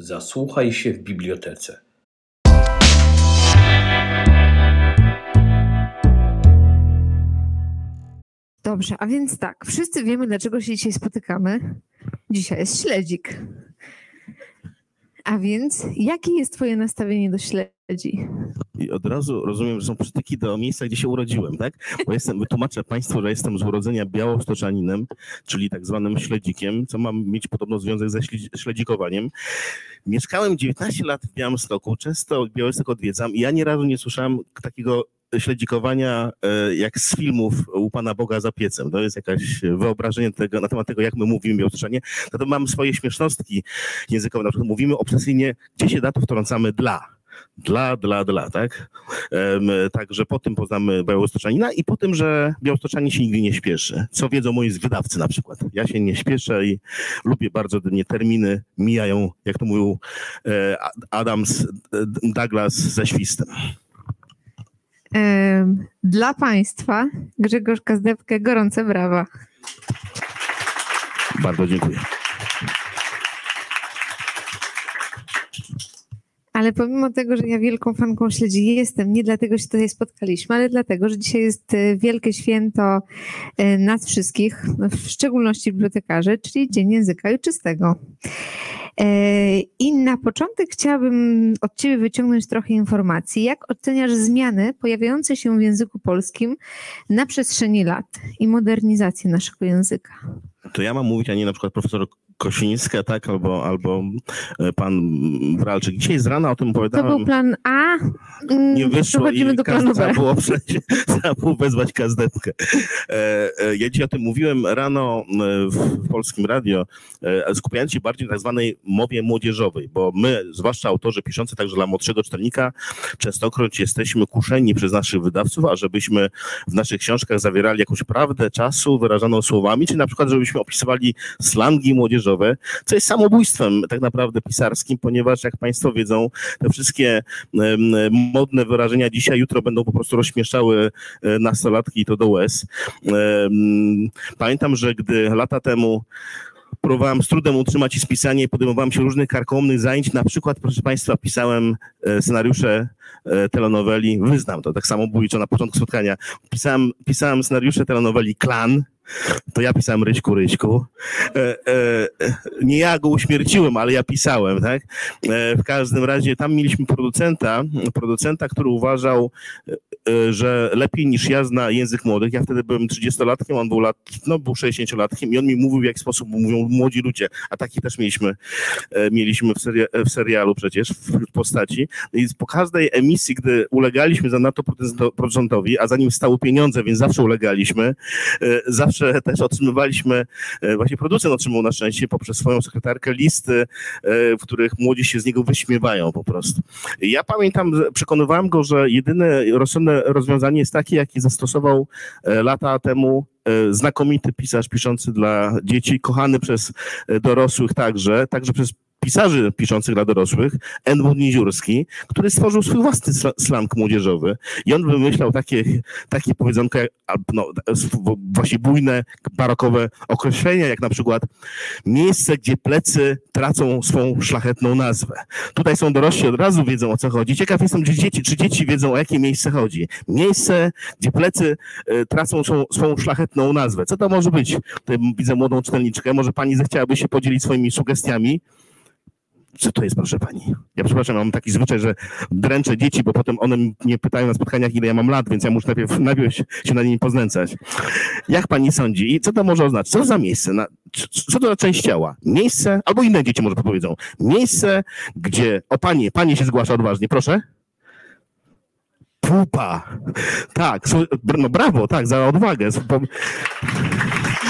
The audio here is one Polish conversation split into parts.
Zasłuchaj się w bibliotece. Dobrze, a więc tak, wszyscy wiemy, dlaczego się dzisiaj spotykamy. Dzisiaj jest śledzik. A więc, jakie jest Twoje nastawienie do śledzi? I od razu rozumiem, że są przytyki do miejsca, gdzie się urodziłem, tak? Bo jestem, wytłumaczę Państwu, że jestem z urodzenia białostoczaninem, czyli tak zwanym śledzikiem, co ma mieć podobno związek ze śledzi- śledzikowaniem. Mieszkałem 19 lat w Białymstoku, często Białystok odwiedzam i ja nie razu nie słyszałem takiego śledzikowania e, jak z filmów u Pana Boga za piecem. To jest jakaś wyobrażenie tego, na temat tego, jak my mówimy białostoczanie. No to mam swoje śmiesznostki językowe. Na przykład mówimy obsesyjnie, gdzie się da, to wtrącamy dla. Dla, dla, dla, tak? Także po tym poznamy Białostoczanina i po tym, że Białostoczanin się nigdy nie śpieszy. Co wiedzą moi wydawcy na przykład. Ja się nie śpieszę i lubię bardzo, mnie terminy mijają, jak to mówił e, Adams, e, Douglas ze świstem. Dla Państwa Grzegorz Kazdepkę, gorące brawa. Bardzo dziękuję. Ale pomimo tego, że ja wielką fanką śledzi jestem, nie dlatego się tutaj spotkaliśmy, ale dlatego, że dzisiaj jest e, wielkie święto e, nas wszystkich, no, w szczególności bibliotekarzy, czyli Dzień Języka Ojczystego. E, I na początek chciałabym od Ciebie wyciągnąć trochę informacji. Jak oceniasz zmiany pojawiające się w języku polskim na przestrzeni lat i modernizację naszego języka? To ja mam mówić, a nie na przykład profesor Kosińska, tak? Albo, albo e, pan Wralczyk. Dzisiaj z rana o tym To opowiadałem. był plan A, mm, nie wyszło przechodzimy i do planu B. było, przejść, trzeba było wezwać kazdepkę. E, e, Ja dzisiaj o tym mówiłem rano w, Polskim Radio, skupiając się bardziej na tak zwanej mowie młodzieżowej, bo my, zwłaszcza autorzy piszący także dla młodszego czytelnika, częstokroć jesteśmy kuszeni przez naszych wydawców, ażebyśmy w naszych książkach zawierali jakąś prawdę czasu wyrażaną słowami, czy na przykład, żebyśmy opisywali slangi młodzieżowe, co jest samobójstwem tak naprawdę pisarskim, ponieważ jak Państwo wiedzą, te wszystkie modne wyrażenia dzisiaj, jutro będą po prostu rozśmieszały e, nastolatki i to do łez. Pamiętam, że gdy lata temu próbowałem z trudem utrzymać i spisanie, podejmowałem się różnych karkołomnych zajęć, na przykład, proszę Państwa, pisałem e, scenariusze telenoweli, wyznam to tak samobójczo na początku spotkania, pisałem, pisałem scenariusze telenoweli Klan, to ja pisałem Ryśku, Ryśku. E, e, e, nie ja go uśmierciłem, ale ja pisałem, tak? E, w każdym razie tam mieliśmy producenta, producenta, który uważał, e, e, że lepiej niż ja zna język młodych. Ja wtedy byłem 30-latkiem, on był lat, no był 60-latkiem i on mi mówił, w jaki sposób mówią młodzi ludzie, a taki też mieliśmy, e, mieliśmy w, seria, w serialu przecież, wśród postaci. I po każdej emisji, gdy ulegaliśmy za NATO producentowi, a za nim stały pieniądze, więc zawsze ulegaliśmy, e, zawsze też otrzymywaliśmy, e, właśnie producent otrzymał na szczęście poprzez swoją sekretarkę listy, e, w których młodzi się z niego wyśmiewają po prostu. Ja pamiętam, przekonywałem go, że jedyne rozsądne rozwiązanie jest takie, jakie zastosował lata temu znakomity pisarz piszący dla dzieci, kochany przez dorosłych także, także przez pisarzy piszących dla dorosłych, Edmund Niziurski, który stworzył swój własny sla- slang młodzieżowy i on wymyślał takie, takie powiedzonko, jak, no, właśnie bujne, barokowe określenia, jak na przykład miejsce, gdzie plecy tracą swą szlachetną nazwę. Tutaj są dorośli, od razu wiedzą o co chodzi. Ciekaw jestem, czy dzieci, czy dzieci wiedzą, o jakie miejsce chodzi. Miejsce, gdzie plecy e, tracą swą, swą szlachetną nazwę. Co to może być? Tutaj widzę młodą czytelniczkę. Może pani zechciałaby się podzielić swoimi sugestiami? Co to jest, proszę pani? Ja przepraszam, mam taki zwyczaj, że dręczę dzieci, bo potem one mnie pytają na spotkaniach, ile ja mam lat, więc ja muszę najpierw, najpierw się na nimi poznęcać. Jak pani sądzi? I co to może oznaczać? Co za miejsce? Na, co to za część ciała? Miejsce, albo inne dzieci może podpowiedzą. Miejsce, gdzie... O panie, pani się zgłasza odważnie, proszę. Pupa. Tak, no brawo, tak, za odwagę.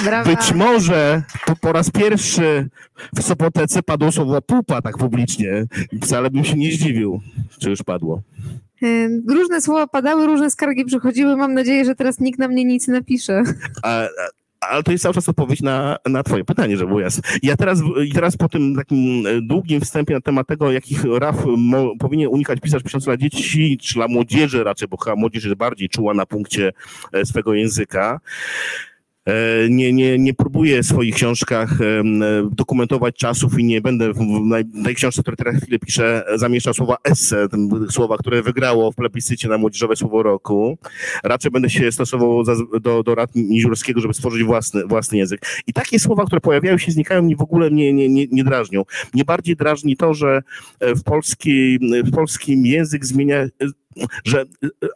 Brawa. Być może po, po raz pierwszy w Sopotece padło słowo pupa tak publicznie. Wcale bym się nie zdziwił, czy już padło. Różne słowa padały, różne skargi przychodziły. Mam nadzieję, że teraz nikt na mnie nic nie napisze. A, ale to jest cały czas odpowiedź na, na twoje pytanie, żeby było jasne. Ja teraz, i teraz po tym takim e, długim wstępie na temat tego, jakich raf mo, powinien unikać pisarz piszący dla dzieci, czy dla młodzieży raczej, bo chyba młodzież jest bardziej czuła na punkcie e, swego języka, nie, nie, nie próbuję w swoich książkach e, dokumentować czasów i nie będę w tej książce, której teraz chwilę piszę, zamieszczał słowa esse, słowa, które wygrało w plebiscycie na Młodzieżowe Słowo Roku. Raczej będę się stosował do, do rad Niziurskiego, żeby stworzyć własny, własny język. I takie słowa, które pojawiają się, znikają, mnie w ogóle nie, nie, nie, nie drażnią. Mnie bardziej drażni to, że e, w, polskiej, w polskim język zmienia, e, że e,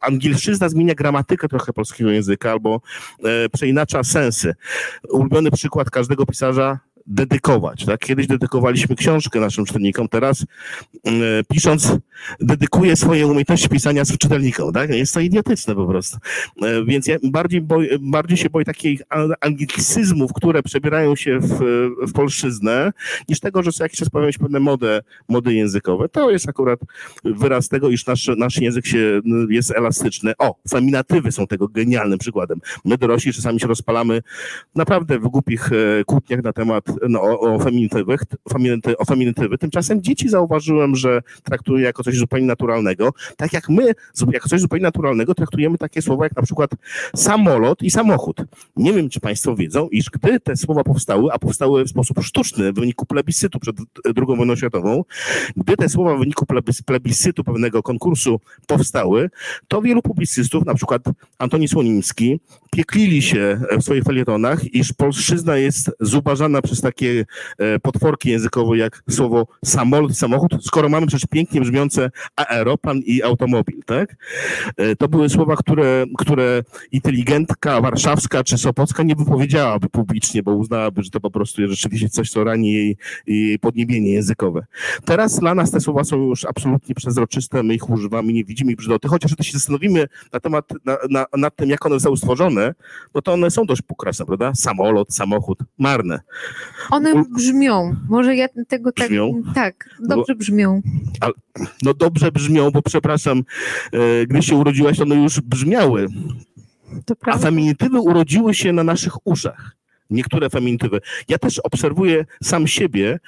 angielszczyzna zmienia gramatykę trochę polskiego języka albo e, przeinacza sensy. Ulubiony przykład każdego pisarza dedykować. Tak? Kiedyś dedykowaliśmy książkę naszym czytelnikom, teraz e, pisząc dedykuję swoje umiejętności pisania z czytelnikom. Tak? Jest to idiotyczne po prostu. E, Więc ja bardziej, boj, bardziej się boję takich an- anglicyzmów, które przebierają się w, w polszczyznę, niż tego, że co jakiś czas pewne mody, mody językowe. To jest akurat wyraz tego, iż nasz, nasz język się jest elastyczny. O, feminatywy są tego genialnym przykładem. My dorośli czasami się rozpalamy naprawdę w głupich e, kłótniach na temat no, o, feminitywach, feminity, o feminatywy. Tymczasem dzieci zauważyłem, że traktują jako coś zupełnie naturalnego. Tak jak my jako coś zupełnie naturalnego traktujemy takie słowa jak na przykład samolot i samochód. Nie wiem, czy Państwo wiedzą, iż gdy te słowa powstały, a powstały w sposób sztuczny w wyniku plebiscytu przed II wojną światową, gdy te słowa w wyniku plebis- plebiscytu pewnego konkursu powstały, to wielu publicystów, na przykład Antoni Słonimski, pieklili się w swoich felietonach, iż polszczyzna jest zubażana przez takie e, potworki językowe jak słowo samolot samochód, skoro mamy przecież pięknie brzmiące aeroplan i automobil, tak? E, To były słowa, które, które inteligentka warszawska czy sopocka nie wypowiedziałaby publicznie, bo uznałaby, że to po prostu jest rzeczywiście coś, co rani jej, jej podniebienie językowe. Teraz dla nas te słowa są już absolutnie przezroczyste, my ich używamy, nie widzimy ich brzydoty, chociaż gdy się zastanowimy na temat, na, na, nad tym, jak one zostały stworzone, no to one są dość pokraczne, prawda? Samolot, samochód, marne. One brzmią. Może ja tego tak. Brzmią? Tak, dobrze brzmią. No dobrze brzmią, bo przepraszam, e, gdy się urodziłaś, one już brzmiały, To a feminitywy urodziły się na naszych uszach. Niektóre feminitywy. Ja też obserwuję sam siebie,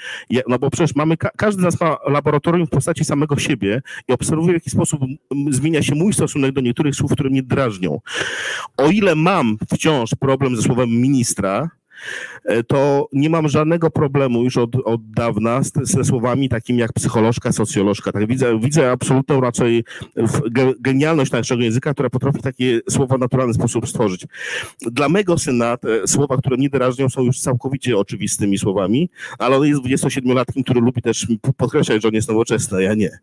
no bo przecież mamy, ka- każdy z nas ma laboratorium w postaci samego siebie i obserwuję, w jaki sposób zmienia się mój stosunek do niektórych słów, które mnie drażnią. O ile mam wciąż problem ze słowem ministra, to nie mam żadnego problemu już od, od dawna z, ze słowami takimi jak psycholożka, socjolożka. Tak widzę, widzę absolutną raczej ge, genialność naszego języka, która potrafi takie słowa w naturalny sposób stworzyć. Dla mego syna słowa, które mnie drażnią, są już całkowicie oczywistymi słowami, ale on jest 27-latkiem, który lubi też podkreślać, że on jest nowoczesny, ja nie.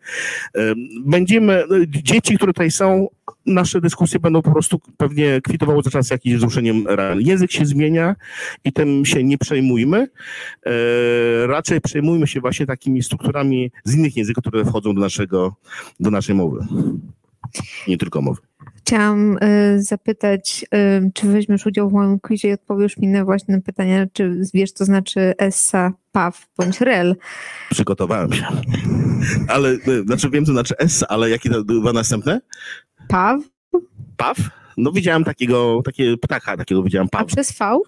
Em, Będziemy, dzieci, które tutaj są, nasze dyskusje będą po prostu pewnie kwitowały za czas jakimś wzruszeniem ran. Język się zmienia i tym się nie przejmujmy. E, raczej przejmujmy się właśnie takimi strukturami z innych języków, które wchodzą do, naszego, do naszej mowy. Nie tylko mowy. Chciałam y, zapytać, y, czy weźmiesz udział w moim quizie i odpowiesz mi na właśnie pytanie, czy wiesz, to znaczy essa, paw bądź rel. Przygotowałem się. Ale, e, znaczy wiem, co znaczy S, ale jakie to dwa następne? Paw, Paw? No widziałem takiego, takie ptaka takiego widziałem, a paw. przez V?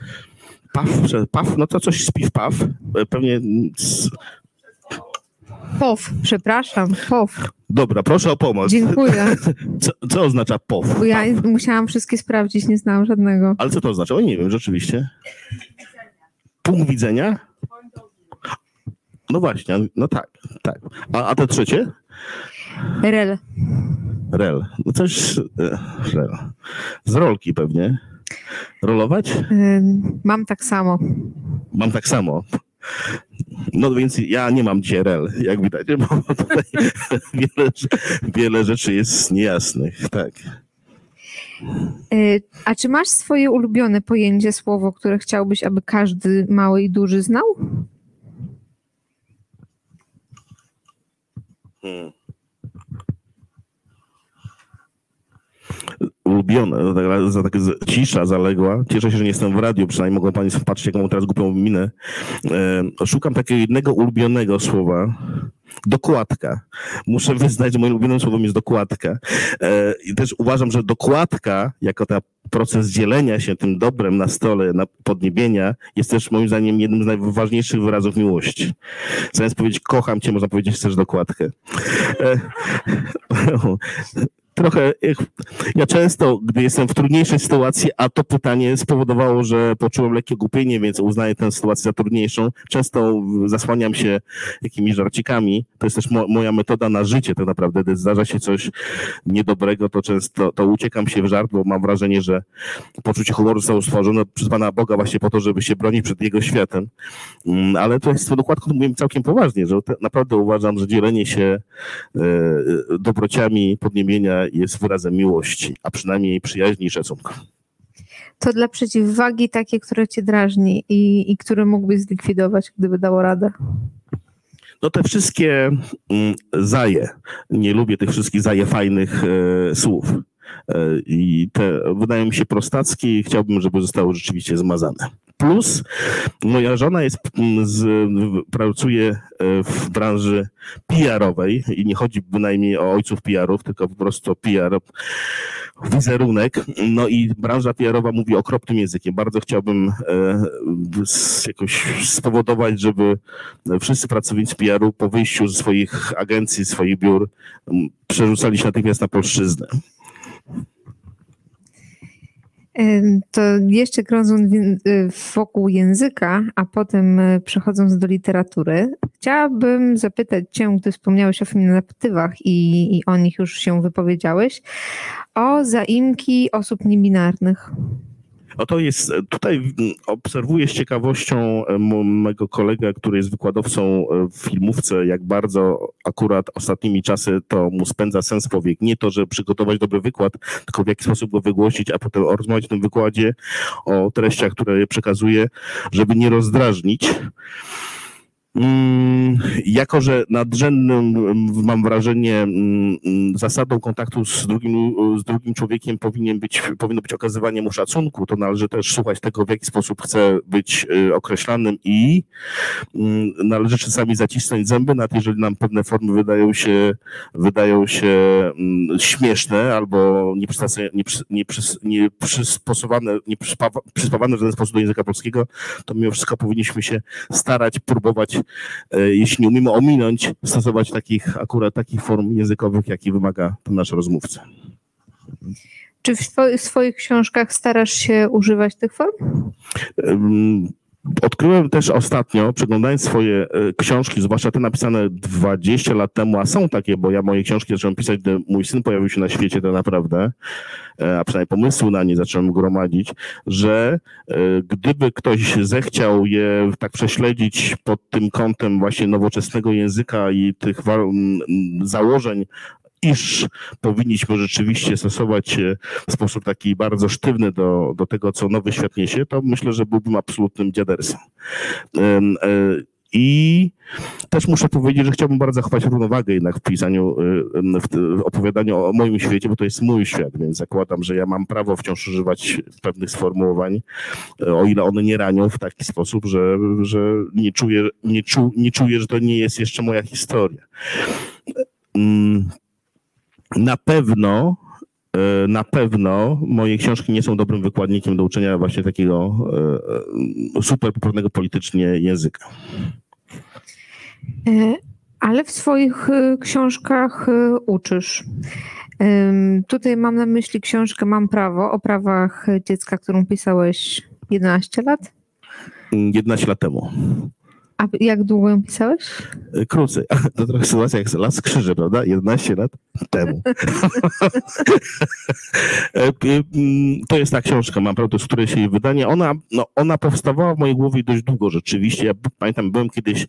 Paw, paw, no to coś śpi w paw. E, Pewnie, POW, przepraszam, POW. dobra, proszę o pomoc. Dziękuję. Co, co oznacza POW? Bo ja musiałam wszystkie sprawdzić, nie znałam żadnego. Ale co to oznacza? O nie wiem, rzeczywiście. Punkt widzenia? No właśnie, no tak, tak. A, a te trzecie? Rel. Rel. No coś, e, rel. Z rolki pewnie. Rolować? Mam tak samo. Mam tak samo. No więc ja nie mam dzisiaj rel, jak widać, bo tutaj wiele, wiele rzeczy jest niejasnych, tak. Y, A czy masz swoje ulubione pojęcie, słowo, które chciałbyś, aby każdy mały i duży znał? Hmm. Ulubione, tak, za tak z- cisza zaległa. Cieszę się, że nie jestem w radiu, przynajmniej mogą Państwo patrzeć, jaką mam teraz głupią minę. E, szukam takiego jednego ulubionego słowa. Dokładka. Muszę wyznać, że moim ulubionym słowem jest dokładka. E, I też uważam, że dokładka, jako ta proces dzielenia się tym dobrem na stole, na podniebienia, jest też moim zdaniem jednym z najważniejszych wyrazów miłości. Zamiast powiedzieć kocham cię, można powiedzieć chcesz dokładkę. E, trochę, ja często, gdy jestem w trudniejszej sytuacji, a to pytanie spowodowało, że poczułem lekkie głupienie, więc uznaję tę sytuację za trudniejszą, często zasłaniam się jakimiś żarcikami. To jest też mo moja metoda na życie tak naprawdę. Gdy zdarza się coś niedobrego, to często to uciekam się w żart, bo mam wrażenie, że poczucie humoru zostało stworzone przez Pana Boga właśnie po to, żeby się bronić przed Jego światem. Mm, ale to jest dokładnie mówię całkiem poważnie, że naprawdę uważam, że dzielenie się e, dobrociami podniebienia jest wyrazem miłości, a przynajmniej przyjaźni i szacunku. To dla przeciwwagi takie, które cię drażni i, i które mógłbyś zlikwidować, gdyby dało radę. No te wszystkie mm, zaje, nie lubię tych wszystkich zaje fajnych e, słów. E, I te wydają mi się prostackie i chciałbym, żeby zostały rzeczywiście zmazane. Plus moja żona jest, mm, z, pracuje e, w branży PR-owej i nie chodzi bynajmniej o ojców PR-ów, tylko po prostu PR, wizerunek. No i branża PR-owa mówi okropnym językiem. Bardzo chciałbym e, jakoś spowodować, żeby wszyscy pracownicy PR-u po wyjściu ze swoich agencji, swoich biur przerzucali się natychmiast na polszczyznę. To jeszcze krążąc y, wokół języka, a potem y, przechodząc do literatury, chciałabym zapytać Cię, gdy wspomniałeś o feminatywach i, i o nich już się wypowiedziałeś, o zaimki osób niebinarnych. Oto jest, tutaj obserwuję z ciekawością e, mojego kolegę, który jest wykładowcą e, w filmówce, jak bardzo akurat ostatnimi czasy to mu spędza sens powiek. Nie to, że przygotować dobry wykład, tylko w jaki sposób go wygłosić, a potem rozmawiać w tym wykładzie o treściach, które je przekazuje, żeby nie rozdrażnić. Mm, jako, że nadrzędnym, mam wrażenie, mm, zasadą kontaktu z drugim, z drugim człowiekiem powinien być, powinno być okazywanie mu szacunku, to należy też słuchać tego, w jaki sposób chce być y, określanym i mm, należy czasami zacisnąć zęby, nawet jeżeli nam pewne formy wydają się, wydają się śmieszne albo nieprzystosowane, nie przyspawane w żaden sposób do języka polskiego, to mimo wszystko powinniśmy się starać, próbować jeśli nie umiemy ominąć, stosować takich akurat takich form językowych, jaki wymaga ten nasz rozmówca. Czy w swoich książkach starasz się używać tych form? Odkryłem też ostatnio, przeglądając swoje e, książki, zwłaszcza te napisane 20 lat temu, a są takie, bo ja moje książki zacząłem pisać, gdy mój syn pojawił się na świecie tak naprawdę, e, a przynajmniej pomysły na nie zacząłem gromadzić, że e, gdyby ktoś zechciał je tak prześledzić pod tym kątem właśnie nowoczesnego języka i tych założeń iż powinniśmy rzeczywiście stosować się w sposób taki bardzo sztywny do, do tego, co nowy świat niesie, to myślę, że byłbym absolutnym dziadersem. E, I też muszę powiedzieć, że chciałbym bardzo zachować równowagę jednak w pisaniu, w opowiadaniu o moim świecie, bo to jest mój świat, więc zakładam, że ja mam prawo wciąż używać pewnych sformułowań, e, o ile one nie ranią w taki sposób, że, że nie, czuję, nie, czu, nie czuję, że to nie jest jeszcze moja historia. Na pewno e, na pewno moje książki nie są dobrym wykładnikiem do uczenia właśnie takiego e, e, super poprawnego politycznie języka. Ale w swoich książkach uczysz. Tutaj mam na myśli książkę Mam prawo o prawach dziecka, którą pisałeś 11 lat? 11 lat temu. A jak długo ją pisałeś? Krócej. To trochę sytuacja jak Las Krzyży, prawda? 11 lat temu. E, to jest ta książka, mam prawdę, z której się jej wydanie. Ona, no, ona powstawała w mojej głowie dość długo rzeczywiście. Ja pamiętam, byłem kiedyś,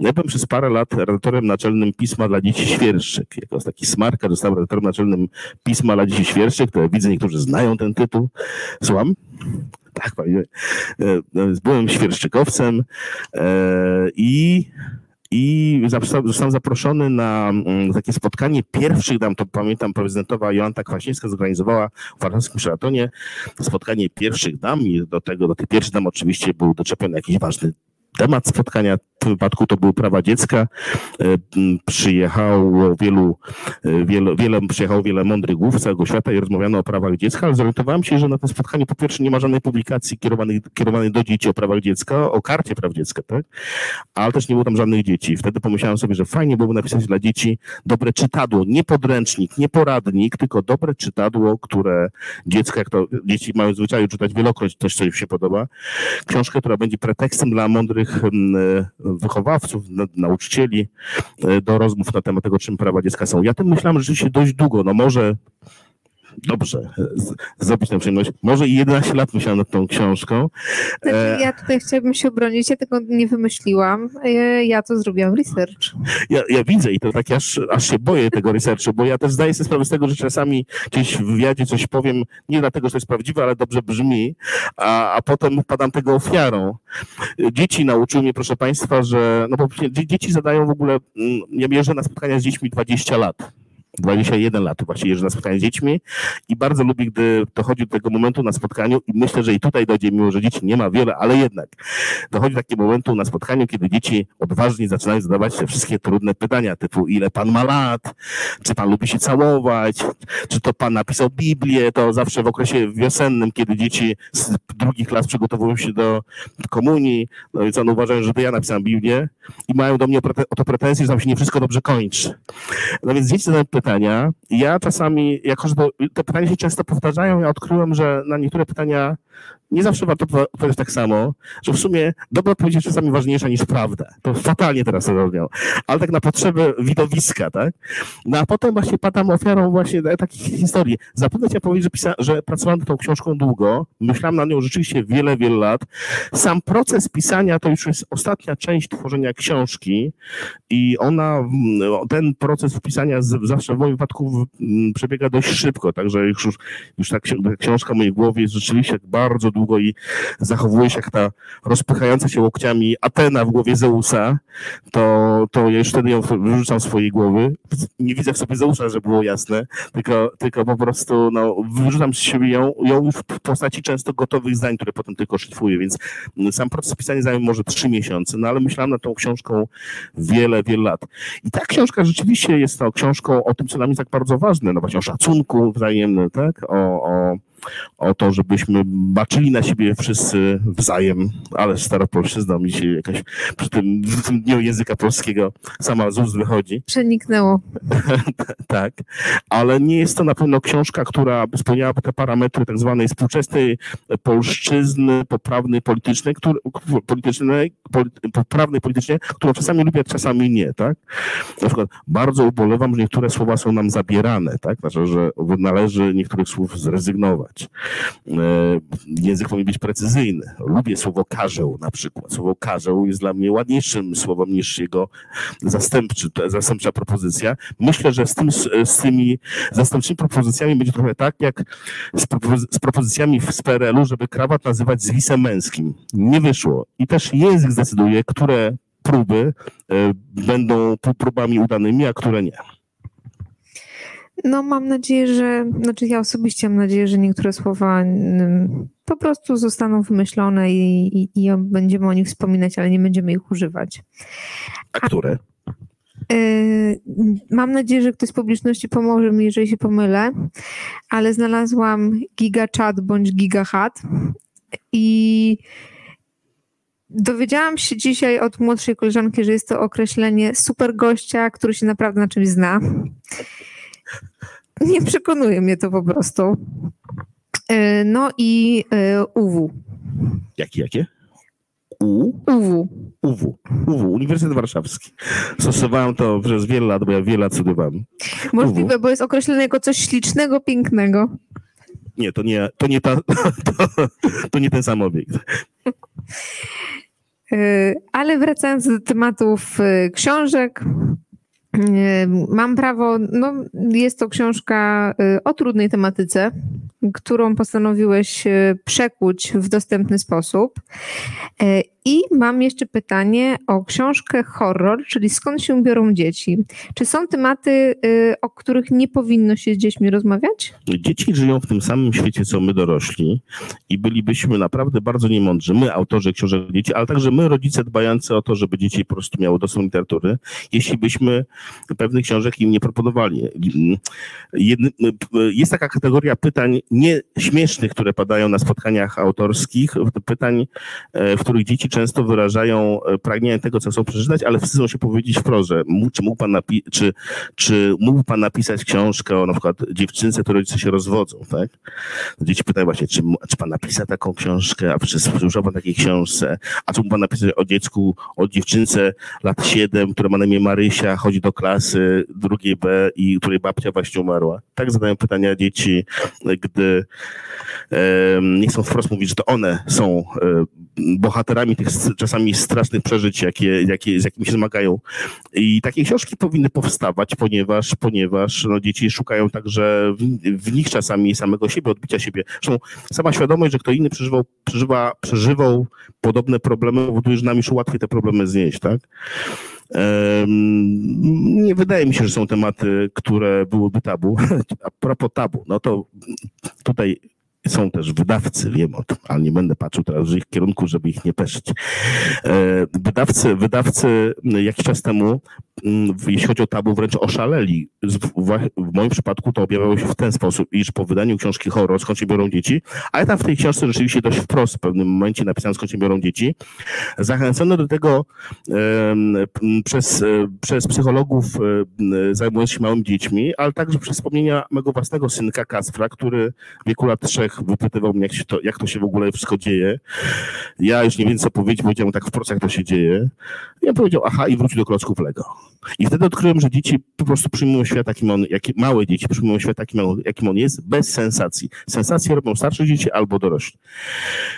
ja byłem przez parę lat redaktorem naczelnym pisma dla dzieci świerszczyk. Jako taki smarka zostałem redaktorem naczelnym pisma dla dzieci świerszczyk, które widzę, niektórzy znają ten tytuł. Słucham? Tak, panie. E, byłem świerszczykowcem e, i i zostałem zaproszony na mm, takie spotkanie pierwszych dam, to pamiętam, prezydentowa Joanta Kwaśniewska zorganizowała w warszawskim Szeratonie spotkanie pierwszych dam i do tego, do tych pierwszych dam oczywiście był doczepiony jakiś ważny temat spotkania w wypadku to były prawa dziecka. Przyjechało wielu, wiele, wiele, przyjechało wiele mądrych głów z całego świata i rozmawiano o prawach dziecka, ale zorientowałem się, że na tym spotkaniu po pierwsze nie ma żadnej publikacji kierowanej, kierowanej do dzieci o prawach dziecka, o karcie praw dziecka, tak? Ale też nie było tam żadnych dzieci. Wtedy pomyślałem sobie, że fajnie byłoby napisać dla dzieci dobre czytadło, nie podręcznik, nie poradnik, tylko dobre czytadło, które dziecko, jak to dzieci mają zwyczaju czytać wielokroć, też coś się podoba. Książkę, która będzie pretekstem dla mądrych wychowawców, nauczycieli e, do rozmów na temat tego, czym prawa dziecka są. Ja tym myślałem rzeczywiście dość długo, no może dobrze, zrobić tę przyjemność. Może i 11 lat myślałem nad tą książką. Znaczy, e, ja tutaj chciałabym się obronić, ja tego nie wymyśliłam, e, ja to zrobiłam research. Ja, ja widzę i to tak aż, aż się boję tego researchu, bo ja też zdaję sobie sprawę z tego, że czasami gdzieś w wywiadzie coś powiem, nie dlatego, że to jest prawdziwe, ale dobrze brzmi, a, a potem padam tego ofiarą. Dzieci nauczyły mnie, proszę Państwa, że no bo dzieci zadają w ogóle, mm, ja mierzę na spotkania z dziećmi 20 lat. 21 lat właśnie jeżdżę na spotkanie z dziećmi i bardzo lubię, gdy dochodzi do tego momentu na spotkaniu i myślę, że i tutaj dojdzie, mimo że dzieci nie ma wiele, ale jednak dochodzi do takiego momentu na spotkaniu, kiedy dzieci odważnie zaczynają zadawać te wszystkie trudne pytania typu ile pan ma lat, czy pan lubi się całować, czy to pan napisał Biblię, to zawsze w okresie wiosennym, kiedy dzieci z drugich klas przygotowują się do komunii, no więc one uważają, że to ja napisałem Biblię i mają do mnie o to pretensje, że tam się nie wszystko dobrze kończy. No więc dzieci zadają pytania, pytania. Ja czasami, jako że te pytania się często powtarzają, ja odkryłem, że na niektóre pytania nie zawsze warto odpowiedzieć tak samo, że w sumie dobra odpowiedź jest czasami ważniejsza niż prawda. To fatalnie teraz to. Ale tak na potrzeby widowiska, tak? No a potem właśnie padam ofiarą właśnie takich historii. Zapewne chciałem powiedzieć, że, pisa- że pracowałem nad tą książką długo. Myślałem na nią rzeczywiście wiele, wiele lat. Sam proces pisania to już jest ostatnia część tworzenia książki i ona, ten proces pisania zawsze w moim wypadku przebiega dość szybko, także już, już ta książka w mojej głowie jest rzeczywiście bardzo długo i zachowuje się jak ta rozpychająca się łokciami Atena w głowie Zeusa, to, to ja już wtedy ją wyrzucam z swojej głowy. Nie widzę w sobie Zeusa, żeby było jasne, tylko, tylko po prostu no, wyrzucam z siebie ją, ją w postaci często gotowych zdań, które potem tylko szlifuję, więc sam proces pisania zajął może trzy miesiące, no ale myślałem nad tą książką wiele, wiele lat. I ta książka rzeczywiście jest to książką o tym, co dla mnie tak bardzo ważne, no właśnie o szacunku wzajemnym, tak? O, o, o to, żebyśmy baczyli na siebie wszyscy wzajem, ale staropolszczyzna mi się jakaś przy tym, w tym dniu języka polskiego sama z ust wychodzi. Przeniknęło. tak, ale nie jest to na pewno książka, która by spełniała te parametry tak zwanej współczesnej polszczyzny poprawnej politycznej, który, politycznej, poprawnej politycznie, którą czasami lubię, czasami nie, tak? Na przykład bardzo ubolewam, że niektóre słowa są nam zabierane, tak? Znaczy, że należy niektórych słów zrezygnować E, język powinien być precyzyjny. Lubię słowo karzeł na przykład. Słowo karzeł jest dla mnie ładniejszym słowem niż jego zastępczy, zastępcza propozycja. Myślę, że z, tym, z tymi zastępczymi propozycjami będzie trochę tak, jak z, z propozycjami z PRL-u, żeby krawat nazywać zwisem męskim. Nie wyszło. I też język zdecyduje, które próby e, będą próbami udanymi, a które nie. No mam nadzieję, że, znaczy ja osobiście mam nadzieję, że niektóre słowa mm, po prostu zostaną wymyślone i, i, i będziemy o nich wspominać, ale nie będziemy ich używać. A które? Y, mam nadzieję, że ktoś z publiczności pomoże mi, jeżeli się pomylę, ale znalazłam gigachat bądź gigahat i dowiedziałam się dzisiaj od młodszej koleżanki, że jest to określenie super gościa, który się naprawdę na czymś zna. Nie przekonuje mnie to po prostu. E, no i e, UW. Jakie, jakie? U? UW. UW. UW, Uniwersytet Warszawski. Stosowałem to przez wiele lat, bo ja wiele lat studiowałem. Możliwe, UW. bo jest określone jako coś ślicznego, pięknego. Nie, to nie, to nie, ta, to, to nie ten sam obiekt. E, ale wracając do tematów książek, Mam prawo, no jest to książka y, o trudnej tematyce, którą postanowiłeś y, przekuć w dostępny sposób. I mam jeszcze pytanie o książkę horror, czyli skąd się biorą dzieci. Czy są tematy, y, o których nie powinno się z dziećmi rozmawiać? Dzieci żyją w tym samym świecie, co my dorośli i bylibyśmy naprawdę bardzo niemądrzy. My, autorzy książek dzieci, ale także my, rodzice dbający o to, żeby dzieci po prostu miały dostęp do literatury, jeśli byśmy pewnych książek im nie proponowali. Jest taka kategoria pytań nieśmiesznych, które padają na spotkaniach autorskich, pytań, e, w których dzieci często wyrażają e, pragnienie tego, co chcą przeczytać, ale wstydzą się powiedzieć wprost, że czy mógł pan, napi- czy, czy mógł pan napisać książkę o na przykład dziewczynce, które rodzice się rozwodzą, tak? Dzieci pytają właśnie, czy, czy pan napisał taką książkę, a czy słyszał pan takiej książce, a czy mógł pan napisać o dziecku, o dziewczynce lat 7, która ma na imię Marysia, chodzi do klasy drugiej B i której babcia właśnie umarła. Tak zadają pytania dzieci, gdy e, nie chcą wprost mówić, że to one są e, bohaterami tych czasami strasznych przeżyć, jakie, jakie, z jakimi się zmagają. I takie książki powinny powstawać, ponieważ, ponieważ no, dzieci szukają także w, w nich czasami samego siebie, odbicia siebie. Zresztą sama świadomość, że kto inny przeżywał, przeżywa, przeżywał podobne problemy, powoduje, że nam już łatwiej te problemy znieść, tak? Nie wydaje mi się, że są tematy, które byłyby tabu. A propos tabu, no to tutaj są też wydawcy, wiem o tym, ale nie będę patrzył teraz w ich kierunku, żeby ich nie peszyć. E, wydawcy, wydawcy jakiś czas temu, jeśli chodzi o tabu, wręcz oszaleli. W moim przypadku to objawiało się w ten sposób, iż po wydaniu książki horror, skąd się biorą dzieci, a ja tam w tej książce rzeczywiście dość wprost w pewnym momencie napisałem, skąd się biorą dzieci, zachęcono do tego przez, przez psychologów zajmujących się małymi dziećmi, ale także przez wspomnienia mego własnego synka Kaspra, który w wieku lat trzech wypytywał mnie, jak, się to, jak to się w ogóle wszystko dzieje. Ja już nie wiem, co powiedzieć, powiedziałem tak wprost, jak to się dzieje. I ja powiedział, aha, i wrócił do klocków Lego. I wtedy odkryłem, że dzieci po prostu przyjmują świat, takim on, jak, małe dzieci przyjmują świat, takim on, jakim on jest, bez sensacji. Sensacje robią starsze dzieci albo dorośli.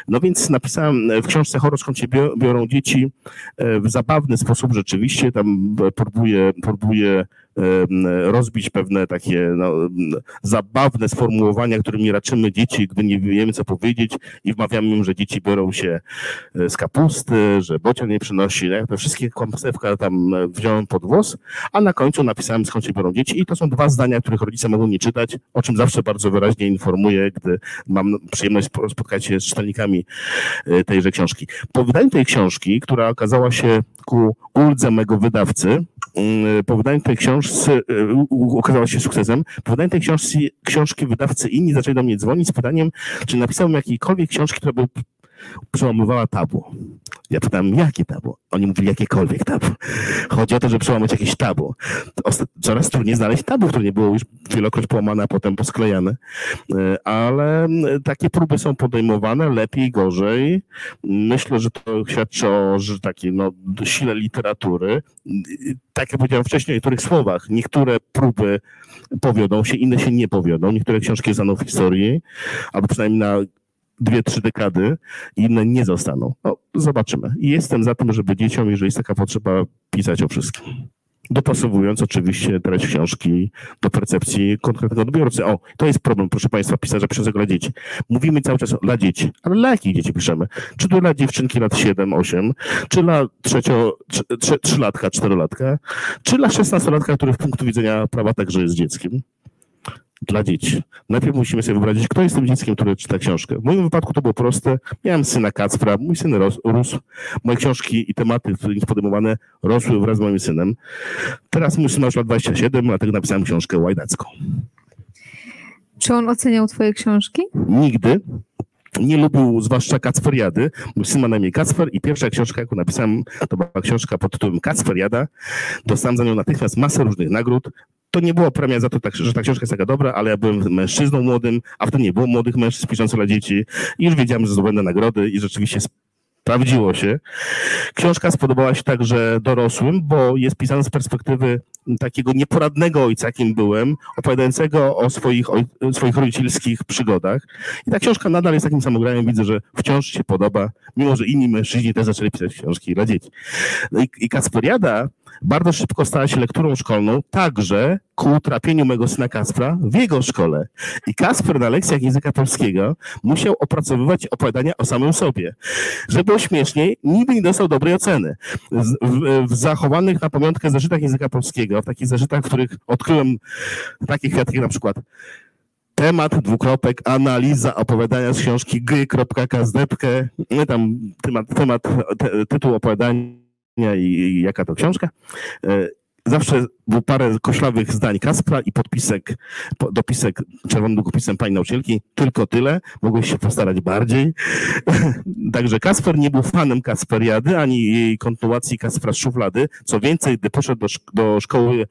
No więc napisałem w książce Horror, skąd się biorą dzieci, e, w zabawny sposób rzeczywiście, tam próbuję, próbuję rozbić pewne takie no, zabawne sformułowania, którymi raczymy dzieci, gdy nie wiemy, co powiedzieć i wmawiamy im, że dzieci biorą się e, z kapusty, że bocian nie przynosi. No, ja te wszystkie kłamstewka tam e, wziąłem pod włos, a na końcu napisałem, skąd się biorą dzieci i to są dwa zdania, których rodzice mogą nie czytać, o czym zawsze bardzo wyraźnie informuję, gdy mam przyjemność spotkać się z czytelnikami e, tejże książki. Po wydaniu tej książki, która okazała się ku uldze mego wydawcy, mm, po wydaniu tej książki okazała się sukcesem, po wydaniu tej książki, książki wydawcy inni zaczęli do mnie dzwonić z pytaniem, czy napisałem jakiejkolwiek książki, która by przełamywała tabu. Ja pytam, jakie tabu? Oni mówili, jakiekolwiek tabu. Chodzi o to, że przełamać jakieś tabu. Coraz trudniej znaleźć tabu, które nie było już wielokroć połamane, a potem posklejane. E, ale takie próby są podejmowane, lepiej, gorzej. Myślę, że to świadczy o że takiej no, sile literatury. Tak jak powiedziałem wcześniej o niektórych słowach, niektóre próby powiodą się, inne się nie powiodą. Niektóre książki zostaną w historii, albo przynajmniej na dwie, trzy dekady inne nie zostaną. No, zobaczymy. Jestem za tym, żeby dzieciom, jeżeli jest taka potrzeba, pisać o wszystkim. Dopasowując oczywiście treść książki do percepcji konkretnego odbiorcy. O, to jest problem, proszę Państwa, pisarza piszącego dla dzieci. Mówimy cały czas dla dzieci, ale dla jakich dzieci piszemy? Czy to dla dziewczynki lat 7, 8, czy dla trzecio, trze, trzylatka, czterolatka, czy dla szesnastolatka, który w punktu widzenia prawa także jest dzieckiem? Dla dzieci. Najpierw musimy sobie wyobrazić, kto jest tym dzieckiem, które czyta książkę. W moim wypadku to było proste. Miałem syna Kacpra, mój syn rósł. Moje książki i tematy, które są podejmowane, rosły wraz z moim synem. Teraz mój syn ma już lat 27, dlatego napisałem książkę łajdacką. Czy on oceniał twoje książki? Nigdy. Nie lubił zwłaszcza Kacperiady. Mój syn ma na imię Kacper i pierwsza książka, jaką napisałem, to była książka pod tytułem Kacperiada. Dostałem za nią natychmiast masę różnych nagród to nie było premia za to, tak, że ta książka jest taka dobra, ale ja byłem mężczyzną młodym, a wtedy nie było młodych mężczyzn piszących dla dzieci i już wiedziałem, że zdobędę nagrody i rzeczywiście sprawdziło się. Książka spodobała się także dorosłym, bo jest pisana z perspektywy takiego nieporadnego ojca, jakim byłem, opowiadającego o swoich, swoich rodzicielskich przygodach. I ta książka nadal jest takim samograniem. Widzę, że wciąż się podoba, mimo że inni mężczyźni też zaczęli pisać książki dla dzieci. No i, i Kasperiada bardzo szybko stała się lekturą szkolną, także ku utrapieniu mego syna Kaspra w jego szkole. I Kasper na lekcjach języka polskiego musiał opracowywać opowiadania o samym sobie. Żeby było śmieszniej, nigdy nie dostał dobrej oceny. W, w, zachowanych na pamiątkę zażytach języka polskiego, w takich zażytach, w których odkryłem takie kwiatki na przykład temat, dwukropek, analiza opowiadania z książki gry.kazdepkę, no tam temat, temat te, tytuł opowiadania i, i jaka to książka. E, zawsze było parę koślawych zdań Kaspra i podpisek, po, dopisek czerwonym długopisem pani nauczycielki. Tylko tyle. Mogłeś się postarać bardziej. Także Kasper nie był fanem Kasperiady, ani jej kontynuacji Kaspra z szuflady. Co więcej, gdy poszedł do, do szkoły,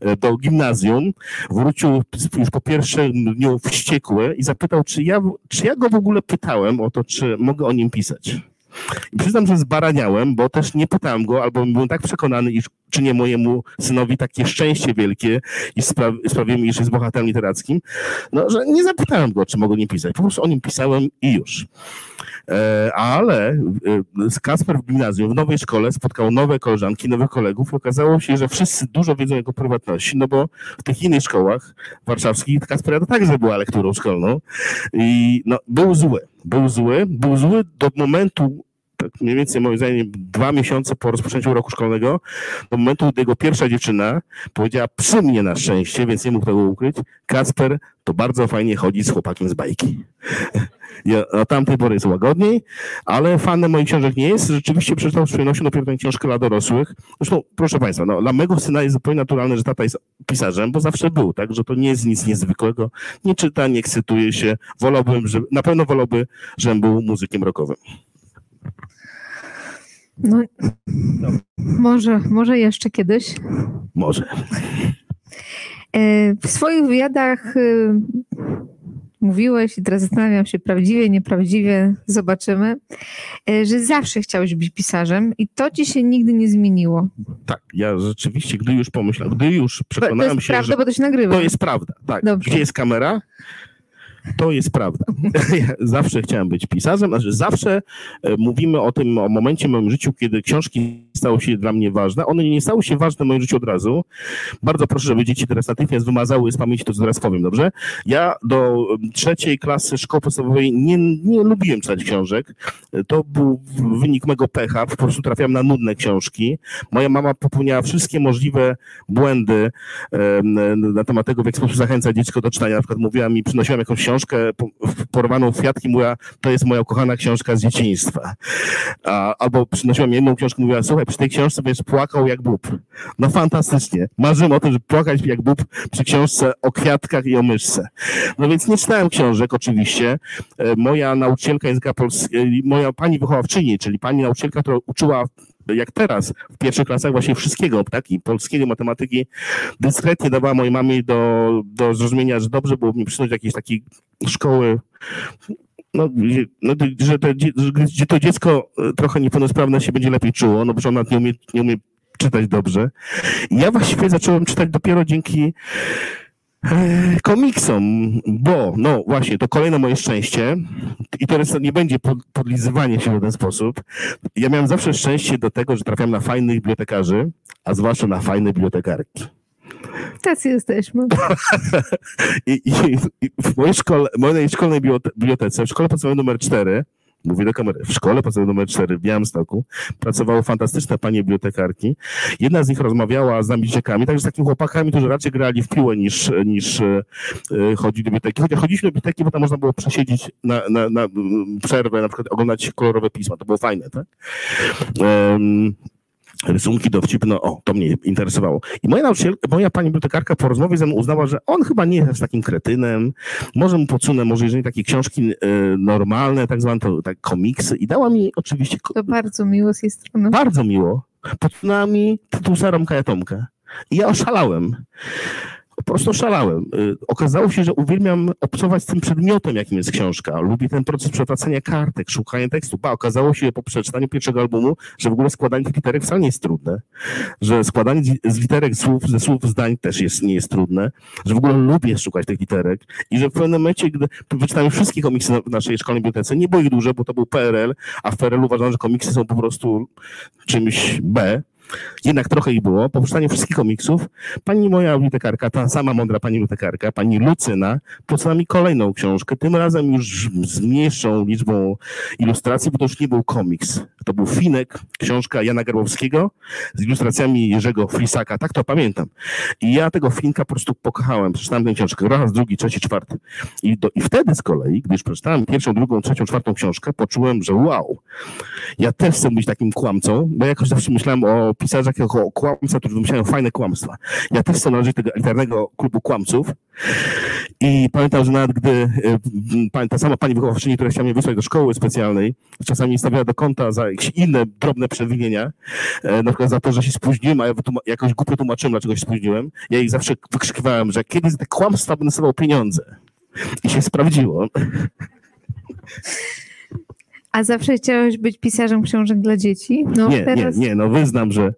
e, do gimnazjum, wrócił już po pierwszym dniu wściekły i zapytał, czy ja, czy ja go w ogóle pytałem o to, czy mogę o nim pisać. I przyznam, że zbaraniałem, bo też nie pytałem go, albo byłem tak przekonany, iż czynię mojemu synowi takie szczęście wielkie i spra sprawiłem, iż jest bohaterem literackim, no, że nie zapytałem go, czy mogę nie pisać. Po prostu o nim pisałem i już. E, ale e, Kasper w gimnazjum, w nowej szkole spotkał nowe koleżanki, nowych kolegów. Okazało się, że wszyscy dużo wiedzą o jego prywatności, no bo w tych innych szkołach warszawskich Kasper także była lekturą szkolną i no, był zły. Był zły, był zły do momentu, tak mniej więcej moim zdaniem dwa miesiące po rozpoczęciu roku szkolnego, do momentu, gdy jego pierwsza dziewczyna powiedziała przy mnie na szczęście, więc nie mógł tego ukryć, Kasper to bardzo fajnie chodzi z chłopakiem z bajki. Ja, od tamtej pory jest łagodniej, ale fanem moich książek nie jest. Rzeczywiście przeczytał z przyjemnością dopiero tę książkę dla dorosłych. Zresztą, proszę Państwa, no, dla mego syna jest zupełnie naturalne, że tata jest pisarzem, bo zawsze był, tak, że to nie jest nic niezwykłego. Nie czyta, nie ekscytuje się. Wolałbym, na pewno wolałby, żebym był muzykiem rockowym. No, może, może jeszcze kiedyś. Może. E, W swoich wywiadach y, mówiłeś, i teraz zastanawiam się, prawdziwie, nieprawdziwie, zobaczymy, e, że zawsze chciałeś być pisarzem i to ci się nigdy nie zmieniło. Tak, ja rzeczywiście, gdy już pomyślałem, gdy już To, to przekonałem jest się, prawda, że bo to się nagrywa. to jest prawda, tak. Dobrze. Gdzie jest kamera? To jest prawda. Ja zawsze chciałem być pisarzem, znaczy zawsze e, mówimy o tym, o momencie w moim życiu, kiedy książki stały się dla mnie ważne. One nie stały się ważne w moim życiu od razu. Bardzo proszę, żeby dzieci teraz natychmiast wymazały z pamięci to, co teraz powiem, dobrze? Ja do trzeciej klasy szkoły podstawowej nie, nie lubiłem czytać książek. E, To był wynik mego pecha. Po prostu trafiałem na nudne książki. Moja mama popełniała wszystkie możliwe błędy em, na temat tego, w jaki sposób zachęcać dziecko do czytania. Na przykład mówiła mi, przynosiłam jakąś książkę w- porwaną w kwiatki, mówiła, to jest moja ukochana książka z dzieciństwa. Albo przynosiłam jedną książkę, mówiła, słuchaj, przy tej książce będziesz płakał jak bób. No fantastycznie. Marzyłem o tym, żeby płakać jak bób przy książce o kwiatkach i o myszce. No więc nie czytałem książek oczywiście. E, Moja nauczycielka języka polskiego, moja pani wychowawczyni, czyli pani nauczycielka, która uczyła jak teraz, w pierwszych klasach właśnie wszystkiego, tak, i polskiego, matematyki, dyskretnie dawała mojej mamie do, do zrozumienia, że dobrze było mi przysunąć do jakiejś takiej szkoły, no, no, że to, że to dziecko e, trochę niepełnosprawne się będzie lepiej czuło, no bo ona nie umie, nie umie czytać dobrze. Ja właściwie zacząłem czytać dopiero dzięki komiksom, bo, no właśnie, to kolejne moje szczęście i teraz nie będzie pod, podlizywanie się w ten sposób. Ja miałem zawsze szczęście do tego, że trafiałem na fajnych bibliotekarzy, a zwłaszcza na fajne bibliotekarki. Tacy jesteśmy. I, i, i w mojej szkole, mojej szkolnej bibliotece, w szkole podstawowej numer 4, mówię do kamery, w szkole podstawowej numer 4 w Białymstoku pracowały fantastyczne panie bibliotekarki. Jedna z nich rozmawiała z nami dzieciakami, także z takimi chłopakami, którzy raczej grali w piłę niż, niż e, chodzili do biblioteki. Chociaż chodziliśmy do biblioteki, bo tam można było przesiedzieć na, na, na mm, przerwę, na przykład oglądać kolorowe pisma. To było fajne, tak? Em, rysunki dowcipne, o, to mnie interesowało. I moja nauczycielka, moja pani bibliotekarka po rozmowie ze mną uznała, że on chyba nie jest takim kretynem, może mu podsunę, może jeżeli takie książki e, normalne, tak zwane, to tak komiksy i dała mi oczywiście, To bardzo miło z jej strony. bardzo miło, podsunęła mi tytuł Saromka Jatomka. I ja oszalałem. Po prostu oszalałem. Y, Okazało się, że uwielbiam obcować z tym przedmiotem, jakim jest książka. Lubię ten proces przewracania kartek, szukania tekstu. Ba, okazało się po przeczytaniu pierwszego albumu, że w ogóle składanie tych literek wcale nie jest trudne. Że składanie z- literek słów, ze słów zdań też jest, nie jest trudne. Że w ogóle lubię szukać tych literek. I że w pewnym momencie, gdy wyczytałem wszystkie komiksy w naszej szkolnej bibliotece, nie było ich dużo, bo to był PRL, a w PRL uważano, że komiksy są po prostu czymś B. jednak trochę ich było, po przeczytaniu wszystkich komiksów, pani moja bibliotekarka, ta sama mądra pani bibliotekarka, pani Lucyna, posłała mi kolejną książkę, tym razem już z mniejszą liczbą ilustracji, bo to już nie był komiks. To był Finek, książka Jana Garbowskiego z ilustracjami Jerzego Flisaka, tak to pamiętam. I ja tego Finka po prostu pokochałem, przeczytałem tę książkę raz, drugi, trzeci, czwarty. I, do, I wtedy z kolei, gdy już przeczytałem pierwszą, drugą, trzecią, czwartą książkę, poczułem, że wow, ja też chcę być takim kłamcą, bo jakoś zawsze myślałem o pisarzach jako o kłamcach, którzy wymyślają fajne kłamstwa. Ja też chcę należeć do tego elitarnego klubu kłamców i pamiętam, że nawet gdy y, ta sama pani wychowawczyni, która chciała mnie wysłać do szkoły specjalnej, czasami stawiała do konta za jakieś inne drobne przewinienia, e, na przykład za to, że się spóźniłem, a ja jakoś głupio tłumaczyłem, dlaczego się spóźniłem. Ja jej zawsze wykrzykiwałem, że kiedyś te kłamstwa będę pieniądze. I się sprawdziło. A zawsze chciałeś być pisarzem książek dla dzieci? No, nie, teraz... nie, nie, no wyznam, że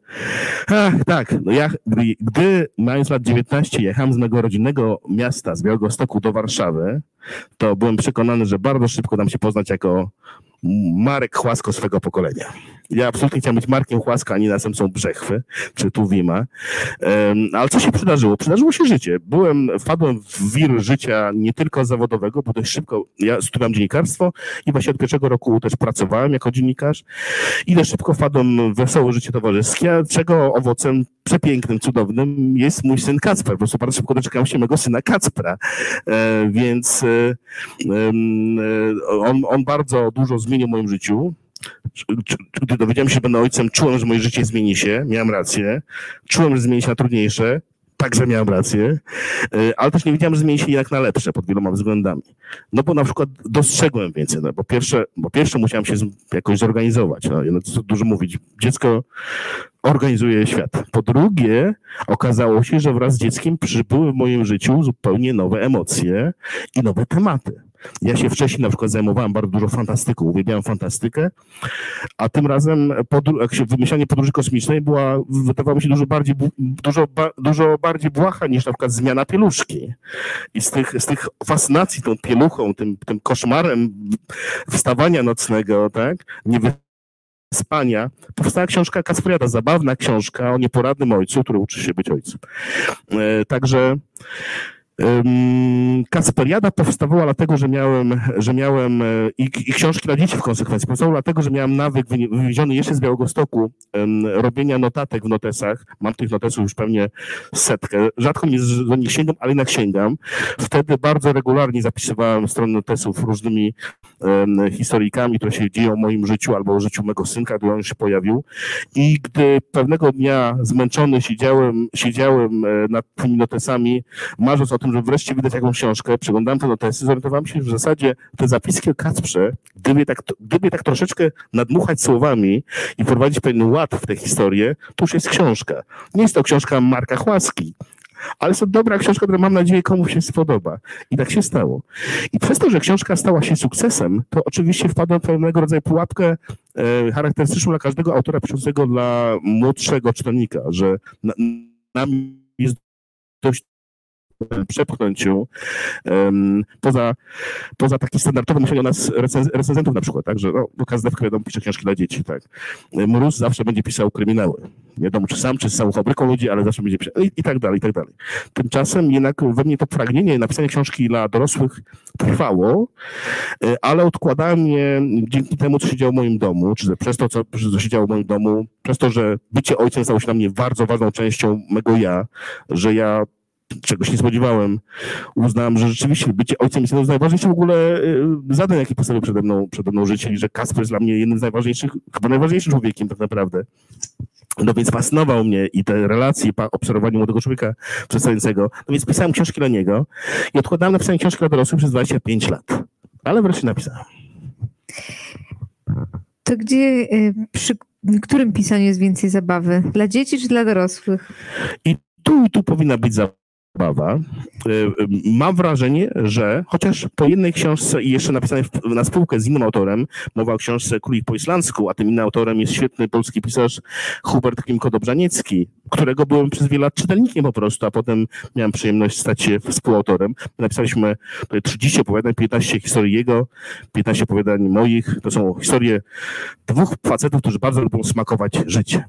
Ach, tak, no ja, gdy, gdy mając lat 19 jechałem z mego rodzinnego miasta, z Białego Stoku do Warszawy, to byłem przekonany, że bardzo szybko nam się poznać jako Marek Chłasko swego pokolenia. Ja absolutnie chciałem być Markiem Chłaska, a nie następcą Brzechwy czy Tuwima. Um, ale co się przydarzyło? Przydarzyło się życie. Byłem, wpadłem w wir życia nie tylko zawodowego, bo dość szybko, ja studiowałem dziennikarstwo i właśnie od pierwszego roku też pracowałem jako dziennikarz i dość szybko wpadłem w wesołe życie towarzyskie, czego owocem przepięknym, cudownym jest mój syn Kacper. Po prostu bardzo szybko doczekałem się mego syna Kacpra. E, więc e, e, on, on bardzo dużo zmienił w moim życiu. Gdy dowiedziałem się, że będę ojcem, czułem, że moje życie zmieni się, miałem rację. Czułem, że zmieni się na trudniejsze, także miałem rację, y, ale też nie wiedziałem, że zmieni się jednak na lepsze pod wieloma względami. No bo na przykład dostrzegłem więcej, no bo pierwsze, bo pierwsze musiałem się jakoś zorganizować, no, no to dużo mówić. Dziecko organizuje świat. Po drugie, okazało się, że wraz z dzieckiem przybyły w moim życiu zupełnie nowe emocje i nowe tematy. Ja się wcześniej na przykład zajmowałem bardzo dużo fantastyką, uwielbiałem fantastykę, a tym razem podru- wymyślanie podróży kosmicznej była, wydawało mi się dużo bardziej, dużo, ba, dużo bardziej błaha niż na przykład zmiana pieluszki. I z tych, z tych fascynacji tą pieluchą, tym, tym koszmarem wstawania nocnego, tak, nie spania, powstała książka Kaspriada, zabawna książka o nieporadnym ojcu, który uczy się być ojcem. E, także Kasperiada powstawała dlatego, że miałem, że miałem i, i, książki dla dzieci w konsekwencji, powstawała dlatego, że miałem nawyk wywieziony jeszcze z Białegostoku robienia notatek w notesach. Mam tych notesów już pewnie setkę. Rzadko nie do nich sięgam, ale jednak sięgam. Wtedy bardzo regularnie zapisywałem strony notesów różnymi historyjkami, które się dzieją w moim życiu albo o życiu mego synka, gdy on się pojawił. I gdy pewnego dnia zmęczony siedziałem, siedziałem e, nad tymi notesami, marząc o tym, że wreszcie widać jakąś książkę, przeglądałem te notesy, zorientowałem się, że w zasadzie te zapiski o Kacprze, gdyby tak, gdyby tak troszeczkę nadmuchać słowami i wprowadzić pewien ład w tę historię, to już jest książka. Nie jest to książka Marka Chłaski, ale jest to dobra książka, która mam nadzieję komuś się spodoba. I tak się stało. I przez to, że książka stała się sukcesem, to oczywiście wpadłem w pewnego rodzaju pułapkę e, charakterystyczną dla każdego autora piszącego dla młodszego czytelnika, że na, nam jest dość przepchnąć ją um, poza, poza taki standardowy myślenie o nas recenzentów na przykład, tak, że no, Kazdewka wiadomo pisze książki dla dzieci, tak. Mróz zawsze będzie pisał kryminały. Nie wiadomo, czy sam, czy z całą fabryką ludzi, ale zawsze będzie pisał i, i tak dalej, i tak dalej. Tymczasem jednak we mnie to pragnienie napisania książki dla dorosłych trwało, e, ale odkładałem je dzięki temu, co się działo w moim domu, czy przez to, co, co się działo w moim domu, przez to, że bycie ojcem stało się dla mnie bardzo ważną częścią mego ja, że ja czegoś nie spodziewałem. Uznałem, że rzeczywiście bycie ojcem jest jedną z najważniejszych w ogóle y, zadań, jakie postawił przede mną, przede mną życie i że Kasper jest dla mnie jednym z najważniejszych, chyba najważniejszym człowiekiem tak naprawdę. No więc fascynował mnie i te relacje, obserwowanie młodego człowieka przedstawiającego. No więc pisałem książki dla niego i odkładałem napisanie książki dla dorosłych przez 25 lat. Ale wreszcie napisałem. To gdzie, y, przy którym pisaniu jest więcej zabawy? Dla dzieci czy dla dorosłych? I tu i tu powinna być zabawa zabawa. Y, y, Mam wrażenie, że chociaż po jednej książce i jeszcze napisanej na spółkę z innym autorem, mowa o książce Królik po islandzku, a tym innym autorem jest świetny polski pisarz Hubert Klimko-Dobrzaniecki, którego byłem przez wiele lat czytelnikiem po prostu, a potem miałem przyjemność stać się współautorem. Napisaliśmy 30 opowiadań, 15 historii jego, 15 opowiadań moich. To są historie dwóch facetów, którzy bardzo lubią smakować życie.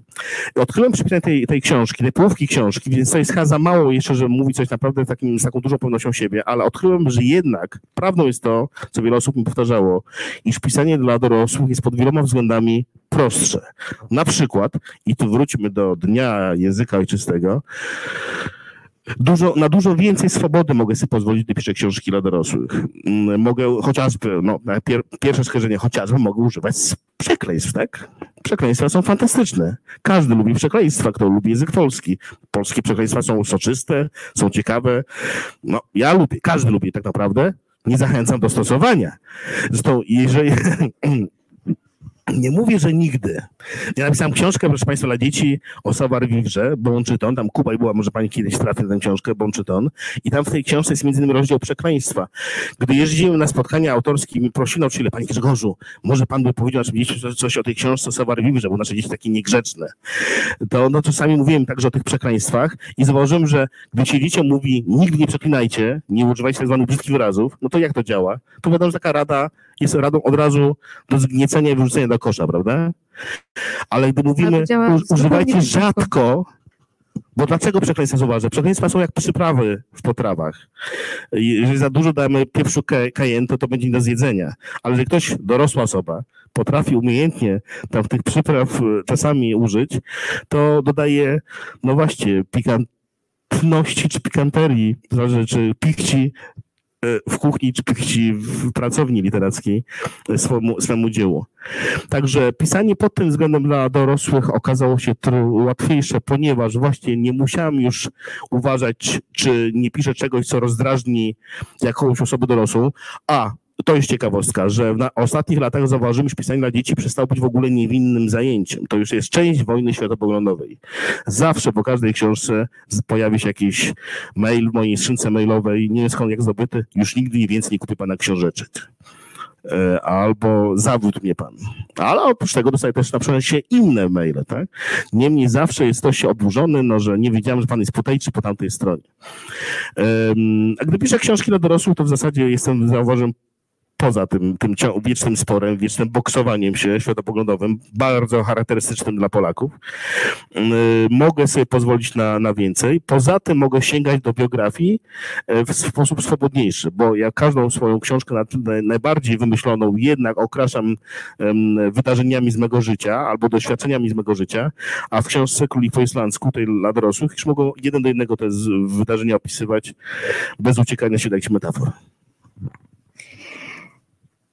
Odkryłem przy pisaniu tej, tej książki, tej połówki książki, więc to jest chyba za mało jeszcze, żeby mówić coś naprawdę takim, z taką dużą pewnością siebie, ale odkryłem, że jednak prawdą jest to, co wiele osób mi powtarzało, iż pisanie dla dorosłych jest pod wieloma względami prostsze. Na przykład, i tu wróćmy do Dnia Języka Ojczystego, Dużo, na dużo więcej swobody mogę sobie pozwolić, gdy piszę książki dla dorosłych. Mm, Mogę chociażby, no, pier, pierwsze skojarzenie, chociażby mogę używać przekleństw, tak? Przekleństwa są fantastyczne. Każdy lubi przekleństwa, kto lubi język polski. Polskie przekleństwa są soczyste, są ciekawe. No, ja lubię, każdy lubi tak naprawdę. Nie zachęcam do stosowania. Zresztą, jeżeli. Nie mówię, że nigdy. Ja napisałem książkę, proszę Państwa, dla dzieci o Savoir Vivre, Bączyton. Tam Kuba i była, może Pani kiedyś trafi na tę książkę, Bączyton. I tam w tej książce jest między innymi rozdział przekleństwa. Gdy jeździłem na spotkania autorskie mi prosili nauczyciele, Panie Grzegorzu, może Pan by powiedział naszym dzieciom coś- o tej książce o Savoir Vivre, bo nasze dzieci takie niegrzeczne. To no, czasami mówiłem także o tych przekleństwach i zauważyłem, że gdy się dzieciom mówi nigdy nie przeklinajcie, nie używajcie tak zwanych brzydkich wyrazów, no to jak to działa? To wiadomo, że taka rada jest radą od razu do zgniecenia i wyrzucenia do kosza, prawda? Ale gdy mówimy, używajcie rzadko, bo dlaczego przekleństwa są ważne? Przekleństwa są jak przyprawy w potrawach. Jeżeli za dużo damy pieprzu ka- kajentu, to będzie nie do zjedzenia. Ale jeżeli ktoś, dorosła osoba, potrafi umiejętnie tam tych przypraw e, czasami użyć, to dodaje, no właśnie, pikantności czy pikanterii, zależy czy pikci w kuchni czy w pracowni literackiej swemu, swemu dziełu. Także pisanie pod tym względem dla dorosłych okazało się łatwiejsze, ponieważ właśnie nie musiałem już uważać, czy nie piszę czegoś, co rozdrażni jakąś osobę dorosłą, a to jest ciekawostka, że w ostatnich latach zauważyłem, że pisanie dla dzieci przestało być w ogóle niewinnym zajęciem. To już jest część wojny światopoglądowej. Zawsze po każdej książce pojawi się jakiś mail w mojej skrzynce mailowej, nie wiem skąd jak zdobyty, już nigdy nie więcej nie kupię pana książeczek. E, Albo zawiódł mnie pan. Ale oprócz tego dostaję też na przykład się inne maile, tak? Niemniej zawsze jest ktoś oburzony, no, że nie wiedziałem, że pan jest tej czy po tamtej stronie. A gdy piszę książki dla dorosłych, to w zasadzie jestem, zauważyłem, poza tym, tym wiecznym sporem, wiecznym boksowaniem się światopoglądowym, bardzo charakterystycznym dla Polaków, y, mogę sobie pozwolić na, na więcej. Poza tym mogę sięgać do biografii e, w sposób swobodniejszy, bo ja każdą swoją książkę na, na, najbardziej wymyśloną jednak okraszam wydarzeniami z mego życia albo doświadczeniami z mego życia, a w książce Królik po islandzku, tej dla dorosłych, już mogą jeden do jednego te wydarzenia opisywać bez uciekania się do jakichś metafor.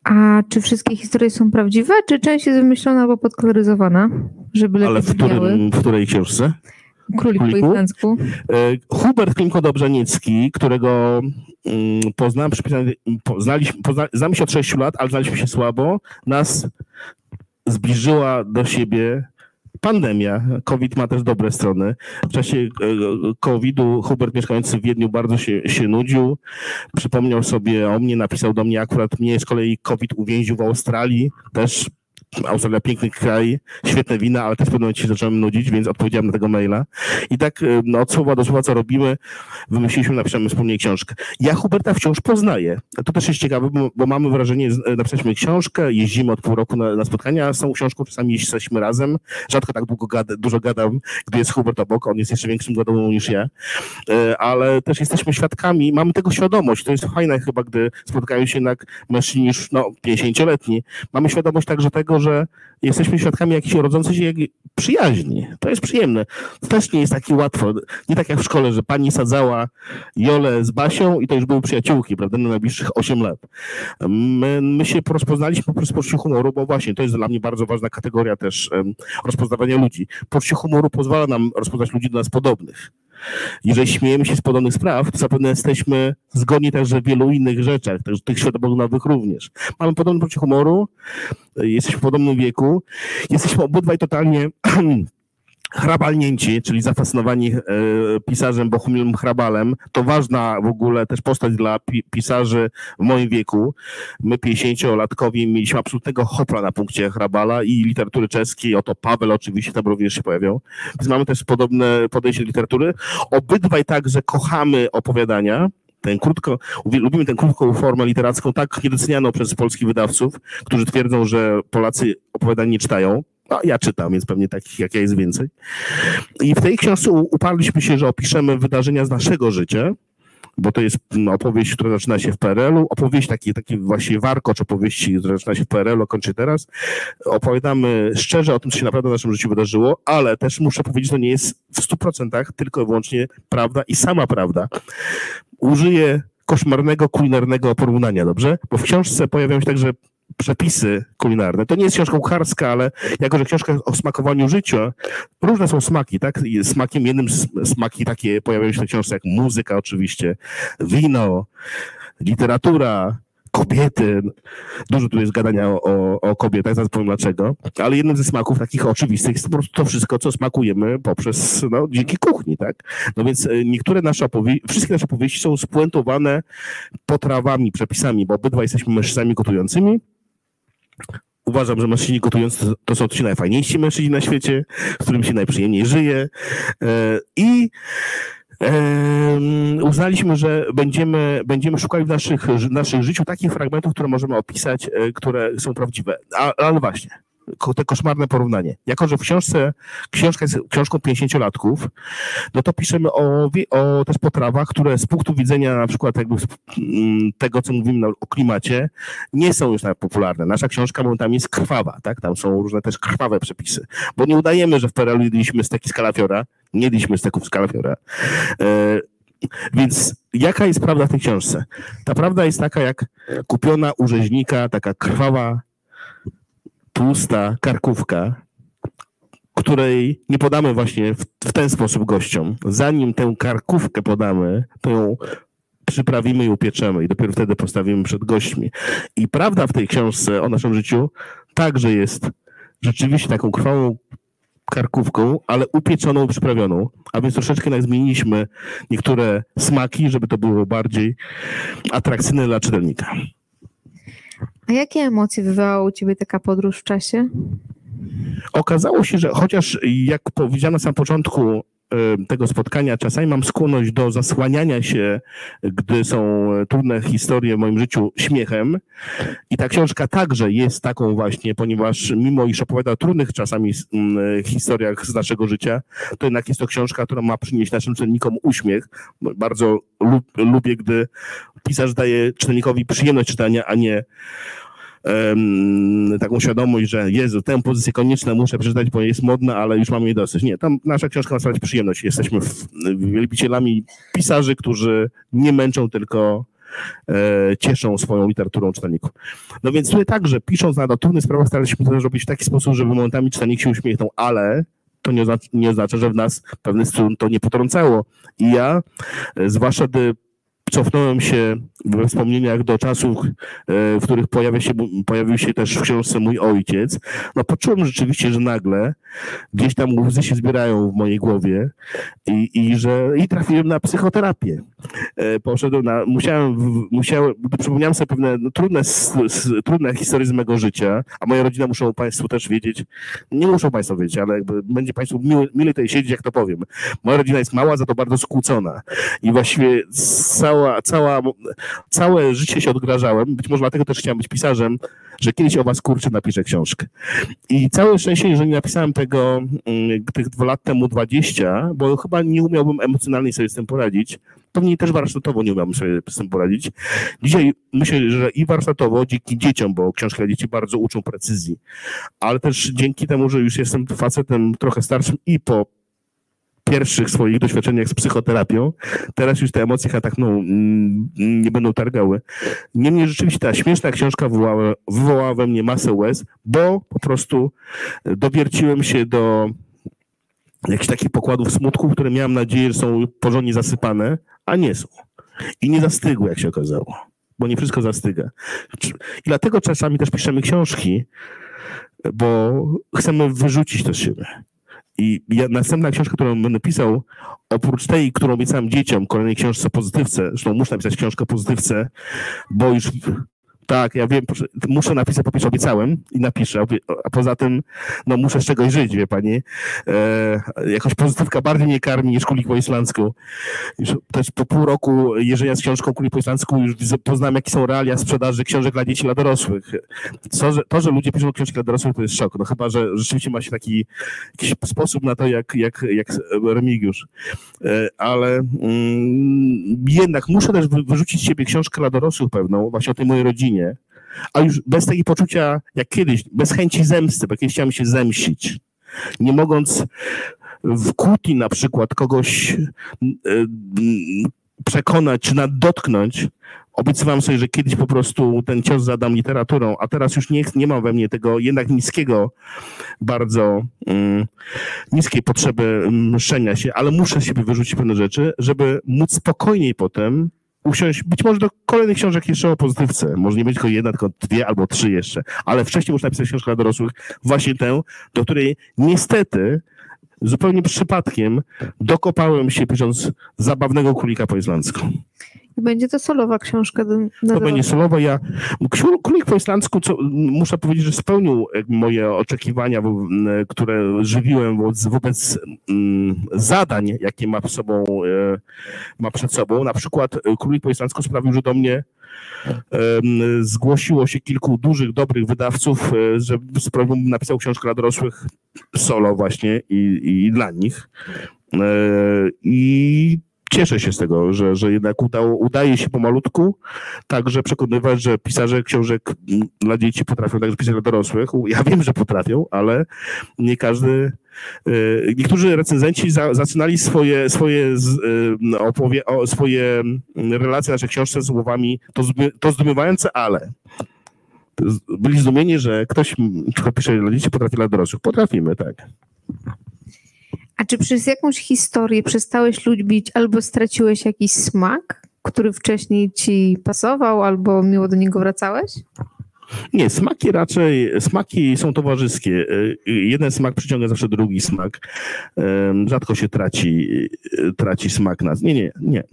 A czy wszystkie historie są prawdziwe, czy część jest wymyślona albo podkoloryzowana, żeby lepiej Ale w, którym, w której książce? Królik po Króliku? islandzku. E, Hubert Klimko-Dobrzaniecki, którego mm, poznałem, poznaliśmy, pozna, znamy się od 6 lat, ale znaliśmy się słabo, nas zbliżyła do siebie pandemia. COVID ma też dobre strony. W czasie e, COVID-u Hubert mieszkający w Wiedniu bardzo się, się nudził. Przypomniał sobie o mnie, napisał do mnie akurat mnie z kolei COVID uwięził w Australii. Też Australia piękny kraj, świetne wina, ale też w pewnym momencie się zacząłem nudzić, więc odpowiedziałem na tego maila. I tak e, no, od słowa do słowa, co robimy, wymyśliliśmy, napiszemy wspólnie książkę. Ja Huberta wciąż poznaję. To też jest ciekawe, bo, bo mamy wrażenie, e, napisaliśmy książkę, jeździmy od pół roku na, na spotkania z tą książką, czasami jesteśmy razem. Rzadko tak długo gada, dużo gadam, gdy jest Hubert obok, on jest jeszcze większym gadową niż ja. E, Ale też jesteśmy świadkami, mamy tego świadomość. To jest fajne chyba, gdy spotkają się jednak mężczyźni już no, 50-letni. Mamy świadomość także tego, że jesteśmy świadkami jakiejś rodzącej się przyjaźni. To jest przyjemne. To też nie jest takie łatwo. Nie tak jak w szkole, że pani sadzała Jolę z Basią i to już były przyjaciółki, prawda, na najbliższych 8 lat. My, my się rozpoznaliśmy po prostu poczuciu humoru, bo właśnie to jest dla mnie bardzo ważna kategoria też rozpoznawania ludzi. Poczucie humoru pozwala nam rozpoznać ludzi do nas podobnych. Jeżeli śmiejemy się z podobnych spraw, to zapewne jesteśmy zgodni także w wielu innych rzeczach, też tych światopoglądowych również. Mamy podobne poczucie humoru, jesteśmy w podobnym wieku, jesteśmy obydwaj totalnie Hrabalnięci, czyli zafascynowani e, pisarzem Bohumilem Hrabalem, to ważna w ogóle też postać dla pi pisarzy w moim wieku. My 50-latkowie mieliśmy absolutnego hopla na punkcie Hrabala i literatury czeskiej, oto Paweł oczywiście tam również się pojawiał. Więc mamy też podobne podejście do literatury. Obydwaj także kochamy opowiadania, ten krótko, lubimy tę krótką formę literacką, tak niedocenianą przez polskich wydawców, którzy twierdzą, że Polacy opowiadań nie czytają. No, ja czytam, więc pewnie takich jak ja jest więcej. I w tej książce uparliśmy się, że opiszemy wydarzenia z naszego życia, bo to jest no, opowieść, która zaczyna się w PRL-u, opowieść taki, taki właśnie warkocz opowieści, która zaczyna się w PRL-u, kończy teraz. Opowiadamy szczerze o tym, co się naprawdę w naszym życiu wydarzyło, ale też muszę powiedzieć, to nie jest w stu procentach tylko i wyłącznie prawda i sama prawda. Użyję koszmarnego, kulinarnego porównania, dobrze? Bo w książce pojawiają się także przepisy kulinarne. To nie jest książka kucharska, ale jako, że książka o smakowaniu życia, różne są smaki, tak? Smakiem, jednym smaki takie pojawiają się w książce, jak muzyka oczywiście, wino, literatura, kobiety. Dużo tu jest gadania o, o, o kobietach, zaraz powiem dlaczego, ale jednym ze smaków takich oczywistych jest po prostu to wszystko, co smakujemy poprzez, no, dzięki kuchni, tak? No więc e, niektóre nasze opowieści, wszystkie nasze opowieści są spuentowane potrawami, przepisami, bo obydwa jesteśmy mężczyznami gotującymi, Uważam, że mężczyźni gotujący to są ci najfajniejsi mężczyźni na świecie, z którym się najprzyjemniej żyje. E, I uznaliśmy, że będziemy, będziemy szukali w naszych, w naszych życiu takich fragmentów, które możemy opisać, e, które są prawdziwe. Ale właśnie, te koszmarne porównanie. Jako, że w książce, książka jest książką 50-latków, no to piszemy o, o też potrawach, które z punktu widzenia na przykład jakby mm, tego, co mówimy o klimacie, nie są już tak popularne. Nasza książka momentami jest krwawa, tak? Tam są różne też krwawe przepisy, bo nie udajemy, że w PRL jedliśmy steki z kalafiora, nie jedliśmy steków z kalafiora. E, więc jaka jest prawda w tej książce? Ta prawda jest taka jak kupiona u rzeźnika, taka krwawa tłusta karkówka, której nie podamy właśnie w, w, ten sposób gościom. Zanim tę karkówkę podamy, to ją przyprawimy i upieczemy i dopiero wtedy postawimy przed gośćmi. I prawda w tej książce o naszym życiu także jest rzeczywiście taką krwawą karkówką, ale upieczoną, przyprawioną, a więc troszeczkę zmieniliśmy niektóre smaki, żeby to było bardziej atrakcyjne dla czytelnika. A jakie emocje wywołała u ciebie taka podróż w czasie? Okazało się, że chociaż jak powiedziano na samym początku tego spotkania, czasami mam skłonność do zasłaniania się, gdy są trudne historie w moim życiu, śmiechem. I ta książka także jest taką właśnie, ponieważ mimo iż opowiada o trudnych czasami historiach z naszego życia, to jednak jest to książka, która ma przynieść naszym czytelnikom uśmiech. Bardzo lub, lubię, gdy pisarz daje czytelnikowi przyjemność czytania, a nie um, taką świadomość, że Jezu, tę pozycję koniecznie muszę przeczytać, bo jest modna, ale już mam jej dosyć. Nie, tam nasza książka ma sprawiać przyjemność. Jesteśmy wielbicielami pisarzy, którzy nie męczą, tylko e, cieszą swoją literaturą czytelników. No więc tutaj także, pisząc na trudnych sprawach, staraliśmy to zrobić w taki sposób, żeby momentami czytelnik się uśmiechnął, ale to nie oznacza, nie oznacza, że w nas pewny strun to nie potrącało. I ja, e, zwłaszcza gdy cofnąłem się we wspomnieniach do czasów, e, w których pojawia się, pojawił się też w książce mój ojciec, no poczułem rzeczywiście, że nagle gdzieś tam łzy się zbierają w mojej głowie i, i że i trafiłem na psychoterapię. E, poszedłem na, musiałem, musiałem przypomniałem sobie pewne no, trudne, trudne historie z mego życia, a moja rodzina muszą Państwo też wiedzieć, nie muszą Państwo wiedzieć, ale będzie Państwu miły, mile tutaj siedzieć, jak to powiem. Moja rodzina jest mała, za to bardzo skłócona i właściwie cała, cała całe życie się odgrażałem, być może dlatego też chciałem być pisarzem, że kiedyś o was kurczę napiszę książkę. I całe szczęście, że nie napisałem tego mm, tych dwa lat temu 20, bo chyba nie umiałbym emocjonalnie sobie z tym poradzić. Pewnie też warsztatowo nie umiałbym sobie z tym poradzić. Dzisiaj myślę, że i warsztatowo, dzięki dzieciom, bo książki dla dzieci bardzo uczą precyzji, ale też dzięki temu, że już jestem facetem trochę starszym i po pierwszych swoich doświadczeniach z psychoterapią. Teraz już te emocje tak no, mm, nie będą targały. Niemniej rzeczywiście ta śmieszna książka wywołała, wywołała we mnie masę łez, bo po prostu dowierciłem się do jakichś takich pokładów smutku, które miałem nadzieję, że są porządnie zasypane, a nie są. I nie zastygły, jak się okazało, bo nie wszystko zastyga. I dlatego czasami też piszemy książki, bo chcemy wyrzucić to z siebie. I ja, następna książka, którą będę pisał, oprócz tej, którą obiecałem dzieciom, kolejnej książce pozytywce, zresztą muszę napisać książkę pozytywce, bo już tak, ja wiem, muszę napisać, po pierwsze obiecałem i napiszę, a poza tym, no muszę z czegoś żyć, wie pani. E, jakoś pozytywka bardziej mnie karmi niż kulik po islandzku. Już też po pół roku jeżdżenia z książką kulik po islandzku już poznałem, jakie są realia sprzedaży książek dla dzieci, dla dorosłych. Co, że, to, że ludzie piszą książki dla dorosłych, to jest szok. No chyba, że rzeczywiście ma się taki jakiś sposób na to, jak, jak, jak Remigiusz. E, ale mm, jednak muszę też wyrzucić z siebie książkę dla dorosłych pewną, właśnie o tej mojej rodzinie, a już bez takiego poczucia, jak kiedyś, bez chęci zemsty, bo kiedyś chciałem się zemścić. Nie mogąc w kłótni na przykład kogoś e, przekonać czy dotknąć, obiecywałem sobie, że kiedyś po prostu ten cios zadam literaturą, a teraz już nie, nie mam we mnie tego jednak niskiego, bardzo um, niskiej potrzeby mszczenia się, ale muszę siebie wyrzucić pewne rzeczy, żeby móc spokojniej potem usiąść być może do kolejnych książek jeszcze o pozytywce. Może nie będzie tylko jedna, tylko dwie albo trzy jeszcze. Ale wcześniej muszę napisać książkę dla dorosłych, właśnie tę, do której niestety zupełnie przypadkiem dokopałem się pisząc zabawnego królika po islandzku. Będzie to solowa książka. Do, to będzie solowa. Ja, Królik po islandzku, co, muszę powiedzieć, że spełnił moje oczekiwania, które żywiłem wobec, wobec zadań, jakie ma, sobą, e, ma przed sobą. Na przykład e, Królik po islandzku sprawił, że do mnie zgłosiło się kilku dużych, dobrych wydawców, e, że napisał książkę dla dorosłych solo właśnie i, i dla nich. I cieszę się z tego, że, że jednak udało, udaje się pomalutku także przekonywać, że pisarze książek dla dzieci potrafią także pisać dla dorosłych. Ja wiem, że potrafią, ale nie każdy y, Niektórzy recenzenci za, zaczynali swoje, swoje, y, opowie, swoje relacje na naszej książce słowami to, to zdumiewające, ale byli zdumieni, że ktoś, kto pisze dla dzieci, potrafi dla dorosłych. Potrafimy, tak. A czy przez jakąś historię przestałeś lubić albo straciłeś jakiś smak, który wcześniej ci pasował, albo miło do niego wracałeś? Nie, smaki raczej, smaki są towarzyskie. Y, jeden smak przyciąga zawsze drugi smak. Rzadko się traci, y, traci smak nas. Nie, nie, nie,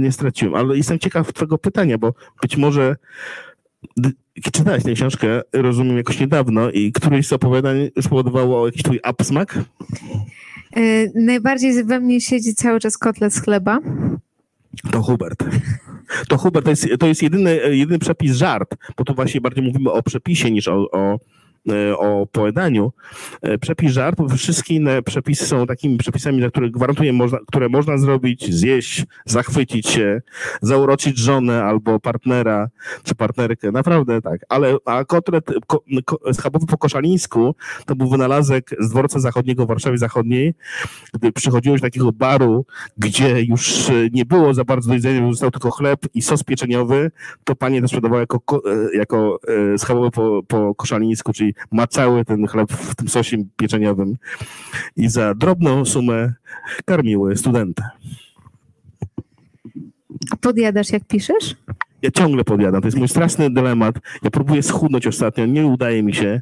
nie straciłem, ale jestem ciekaw twojego pytania, bo być może czytałeś tę książkę, rozumiem, jakoś niedawno i któreś z opowiadań spowodowało jakiś twój upsmak? E, najbardziej we mnie siedzi cały czas kotlet z chleba. To Hubert. To Hubert, to jest, to jest jedyny, jedyny przepis żart, bo tu właśnie bardziej mówimy o przepisie niż o, o o pojedaniu. E, przepis żart, bo wszystkie inne przepisy są takimi przepisami, za które gwarantuję, można, które można zrobić, zjeść, zachwycić się, zauroczyć żonę albo partnera czy partnerkę. Naprawdę tak. Ale a kotlet ko, ko, schabowy po koszalińsku to był wynalazek z dworca zachodniego w Warszawie Zachodniej, gdy przychodziło do takiego baru, gdzie już nie było za bardzo do jedzenia, został tylko chleb i sos pieczeniowy, to panie to sprzedawało jako, e, jako schabowy po, po koszalińsku, czyli macały ten chleb w tym sosie pieczeniowym i za drobną sumę karmiły studenta. A podjadasz jak piszesz? Ja ciągle podjadam. To jest mój straszny dylemat. Ja próbuję schudnąć ostatnio, nie udaje mi się.